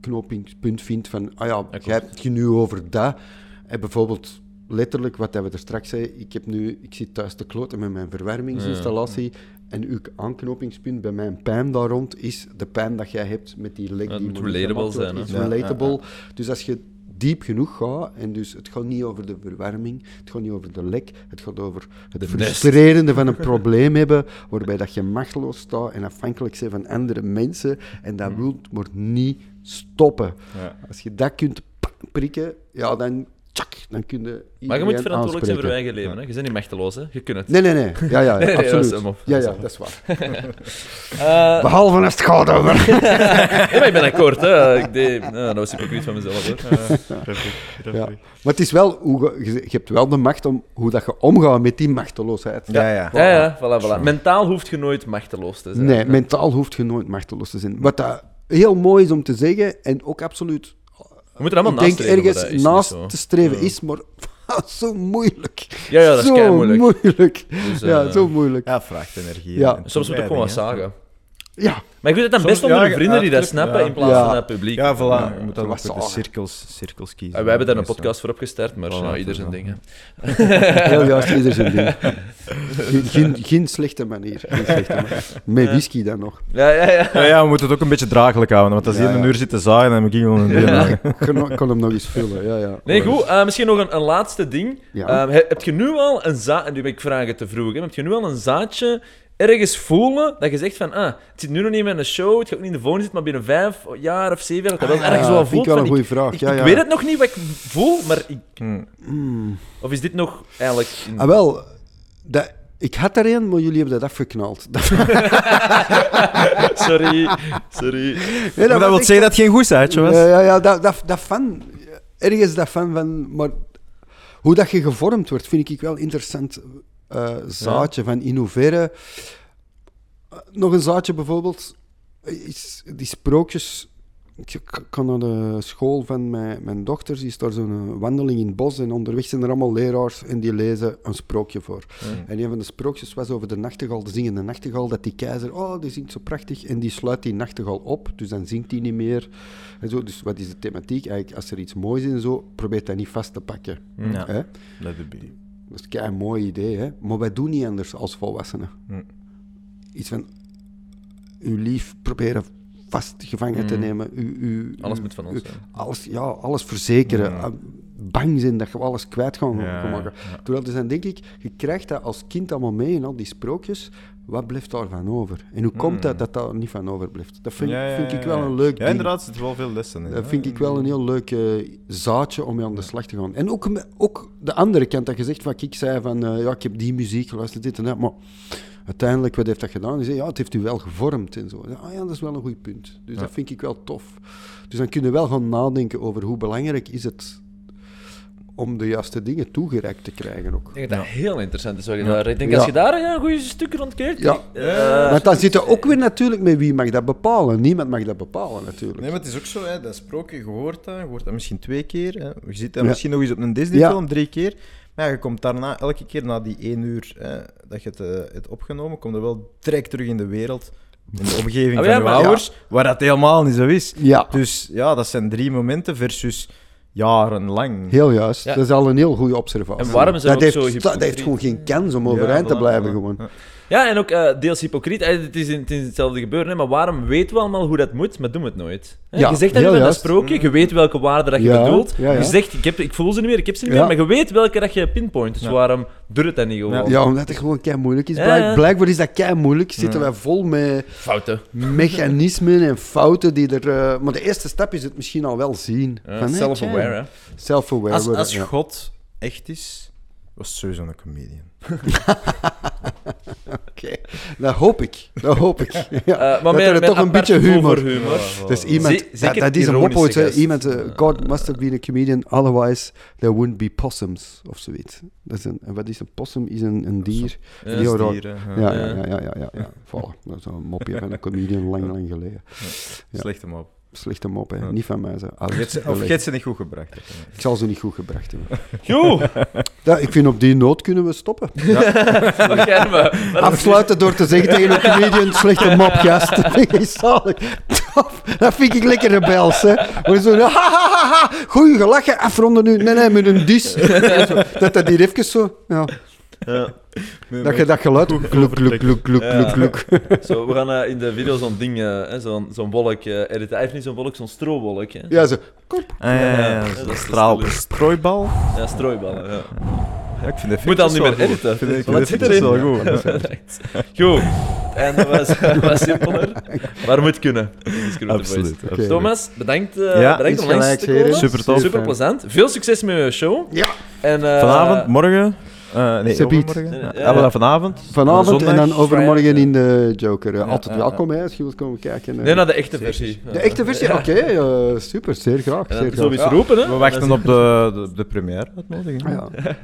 aanknopingspunt vindt van, ah ja, jij hebt het je nu over dat. En bijvoorbeeld letterlijk wat dat we er straks zeiden, ik, heb nu, ik zit thuis te kloten met mijn verwarmingsinstallatie en uw aanknopingspunt bij mijn pijn daar rond is de pijn dat jij hebt met die lek Ja, die moet relatable wordt. zijn, relatable. Dus als je diep genoeg gaat, en dus het gaat niet over de verwarming, het gaat niet over de lek, het gaat over het frustrerende van een probleem hebben, waarbij dat je machteloos staat en afhankelijk bent van andere mensen, en dat wil maar niet stoppen. Ja. Als je dat kunt prikken, ja, dan, tjak, dan kun je Maar je moet verantwoordelijk zijn voor je eigen leven. Hè? Je bent niet machteloos, hè? Je kunt het. Nee, nee, nee. Ja, ja, Nee, nee, absoluut. dat op. ja, Dat is ja, dat is waar. Eh, Behalve als het gaat over... ja, maar ik ben akkoord, hè? Ik deed, nou, dat was hypocriet van mezelf, hoor. Ja. Maar het is wel, hoe je, hebt wel de macht om hoe dat je omgaat met die machteloosheid. Ja, ja. Ja, ja, voilà, voilà. Mentaal hoeft je nooit machteloos te zijn. Nee, mentaal hoeft je nooit machteloos te zijn. Wat dat heel mooi is om te zeggen, en ook absoluut, Je moet er allemaal ik denk naast streven, maar ergens naast te streven is, maar zo moeilijk. Ja, ja, dat is zo keimoeilijk. moeilijk. Dus, ja, eh, zo moeilijk. Ja, vraagt energie. Ja. en Soms moet ook gewoon wat zagen. Ja, Maar ik weet het dan Soms- best onder ja, de vrienden die dat snappen ja. in plaats Ja. van het publiek. Ja, voilà. Ja, je moet dan ook de zagen. cirkels, cirkels kiezen. En wij hebben daar een Meestal. podcast voor opgestart, maar Voilà, ja, ieder zijn dingen. heel juist, ieder zijn ding. Geen, geen, geen slechte manier. Geen slechte manier. Met whisky dan nog. Ja, ja, ja. Ja, ja, we moeten het ook een beetje draaglijk houden, want als Ja, hij een ja. uur zit te zaaien, dan moet ik gewoon een deel Ja. maken. Ik kon, kon hem nog eens vullen, ja, ja. Nee, goed. eh, misschien nog een, een laatste ding. Ja. Ehm, he- heb je nu al een zaadje... En nu ben ik vragen te vroeg, hè. Heb je nu al een zaadje ergens voelen dat je zegt van... Ah, het zit nu nog niet met een show, het gaat ook niet in de volgende zitten, maar binnen vijf jaar of zeven jaar... Dat dat wel Ah, ergens ja, wel vind voelt ik wel van... een goede vraag. Ik, ja, ik ja. weet het nog niet wat ik voel, maar ik... Hm. Mm. Of is dit nog eigenlijk... in- Ah, wel, dat, ik had er een, maar jullie hebben dat afgeknald. Dat, Sorry, sorry. Nee, Maar dat was wil zeggen dat het geen goed zaadje was? Ja, ja, ja dat, dat, dat van. Ergens dat van, van. Maar hoe dat je gevormd wordt, vind ik wel interessant eh, zaadje. Van in hoeverre. eh, nog een zaadje bijvoorbeeld. Is, die sprookjes. Ik kan naar de school van mijn, mijn dochter. Die is daar zo'n wandeling in het bos. En onderweg zijn er allemaal leraars. En die lezen een sprookje voor. En een van de sprookjes was over de nachtegaal, de zingende nachtegaal, dat die keizer, oh, die zingt zo prachtig, en die sluit die nachtegaal op, dus dan zingt hij niet meer. En zo. Dus wat is de thematiek? Eigenlijk, als er iets moois is en zo, probeer dat niet vast te pakken. Ja. It be. Dat is een mooi idee, hè? maar wij doen niet anders als volwassenen. Hm. Iets van, uw lief proberen vast gevangen te Hm. nemen. U, u, Alles u- moet van ons alles, ja, alles verzekeren. Ja. Ah, bang zijn dat je alles kwijt gaat Ja, gaan maken. ja. Terwijl er zijn, denk ik, je krijgt dat als kind allemaal mee in al die sprookjes. Wat blijft daarvan over? En hoe komt dat dat daar niet van overblijft? Dat vind, Hmm. Ja, ja, vind ik ja, wel ja. een leuk Ja, ding. inderdaad, er zitten wel veel lessen in. Dat vind ik wel een heel leuk eh, zaadje om mee aan de slag te gaan. En ook, ook de andere kant, dat je zegt, wat ik zei van, eh, ja, ik heb die muziek geluisterd, dit en dat, maar uiteindelijk, wat heeft dat gedaan? Die zei, ja, het heeft u wel gevormd en zo. Ja, ah ja, dat is wel een goed punt. Dus Ja. dat vind ik wel tof. Dus dan kun je wel gaan nadenken over hoe belangrijk is het om de juiste dingen toegereikt te krijgen ook. Ik denk dat dat heel interessant is. Wat je Ja. daar, ik denk Ja. als je daar ja, een goede stuk rond kijkt. Ja. eh, Want dan zit er ook weer natuurlijk met wie mag dat bepalen. Niemand mag dat bepalen, natuurlijk. Nee, maar het is ook zo, hè, dat sprookje, je hoort dat, je hoort dat misschien twee keer. Hè. Je ziet dat Ja. misschien nog eens op een Disney-film, drie keer. Maar ja, je komt daarna, elke keer na die één uur hè, dat je het eh, hebt opgenomen, kom je wel direct terug in de wereld, in de omgeving Ah, van ja, je maar- ouders, waar dat helemaal niet zo is. Ja, Dus ja, dat zijn drie momenten versus jarenlang. heel juist. Ja. Dat is al een heel goede observatie. En waarom is dat dat ook heeft, zo dat, heeft gewoon geen kans om Ja, overeind te blijven gewoon. Ja. En ook eh, deels hypocriet. Eh, Het is, in- het is hetzelfde gebeuren, hè, maar waarom weten we allemaal hoe dat moet, maar doen we het nooit? Hè? Ja, je zegt dat met dat juist. sprookje, je weet welke waarde dat je Ja, bedoelt. ja, ja. Je zegt, ik, heb, ik voel ze niet meer, ik heb ze niet Ja. meer, maar je weet welke dat je pinpoint. Dus Ja. waarom doe het dan niet gewoon? Ja, omdat het gewoon kei moeilijk is. Blijk-. Blijkbaar is dat kei moeilijk. Zitten Ja. wij vol met Fouten. mechanismen en fouten die er. eh, maar de eerste stap is het misschien al wel zien. Self-aware. Self-aware. Als, worden, als ja. God echt is, was sowieso een comedian. Oké, dat hoop ik. Dat hoop ik. Ja, Eh, dat met- er met toch een beetje humor. humor. Dus iemand, dat, zeker dat is een mop gast. Iemand, eh. God must have been a comedian, otherwise there wouldn't be possums, of zoiets. Dat is een, en wat is een possum? Is een, een dier. Ja. Raar. Dieren, Ja, Ja. ja, ja, ja, ja, ja, ja. Voilà. Dat is een mopje van een comedian lang, lang geleden. Ja. Slecht hem op. Slechte mop, hè. Ja. Niet van mij. Zo. Alles Of je ze niet goed gebracht. Ik zal ze niet goed gebracht hebben. Joe, Ja, ik vind op die noot kunnen we stoppen. we? Wat- Afsluiten door te zeggen tegen een comedian, slechte mop, gast. Dat vind ik zalig. Dat vind ik lekker rebels, hè. Maar zo, ha, ha, ha, ha. Goeie gelachen, afronden nu. Nee, nee, met een dis. Dat dat hier even zo, ja. Dat je dat geluid, gluk, gluk, gluk, gluk, gluk, Ja. gluk. Zo, we gaan eh, in de video zo'n ding, eh, hè, zo'n zo'n wolk eh, editen. Hij heeft niet zo'n wolk, zo'n strowolk. Hè. Ja, zo. Ah, ja, ja, ja, Ja, dat dat straal, strooibal. Ja, strooiballen. Ja. Ja, ik vind de Moet al effectjes niet meer goed. editen. Vind- ik de zit erin? wel goed. Goed. En dat was, was simpeler, maar moet kunnen. Dat Absoluut. Oké. Thomas, bedankt, eh Ja, bedankt om langs te komen. Super tof. Super plezant. Veel succes met je show. Ja. En, eh, Vanavond, morgen. Eh nee, overmorgen. Ja, Ja, ja. wel, vanavond. Vanavond en dan overmorgen in de Joker. Eh, Ja, Altijd ja, welkom, hè, als je wilt komen kijken. eh. Nee, naar de echte versie. De echte versie? Oké, eh, super. Zeer graag. Zeer graag. sowieso roepen, hè. We wachten op de, de, de première uitnodiging. Ja.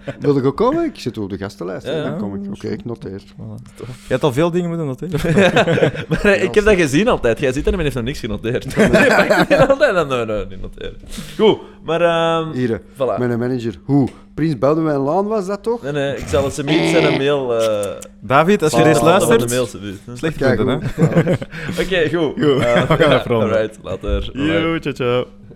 Wil ik ook komen? Ik zit op de gastenlijst. Ja. Dan kom ik. Oké, ik noteer. Voilà. Je hebt al veel dingen moeten noteren. Maar eh, ik heb dat gezien altijd. Jij zit er en men heeft nog niks genoteerd. Nee, niet altijd. Dan, nee, nee, niet noteren. Goed, maar... ehm Hier, voilà. mijn manager. Hoe? Prins Boudewijn Laan was dat toch? Nee, nee, ik zal het ze niet zijn een mail... eh David, als je deze van de luistert, mail, slecht punten, hè? Oké, goed. Goed, Eh, we gaan afronden. Alright, later. Bye. ciao, ciao.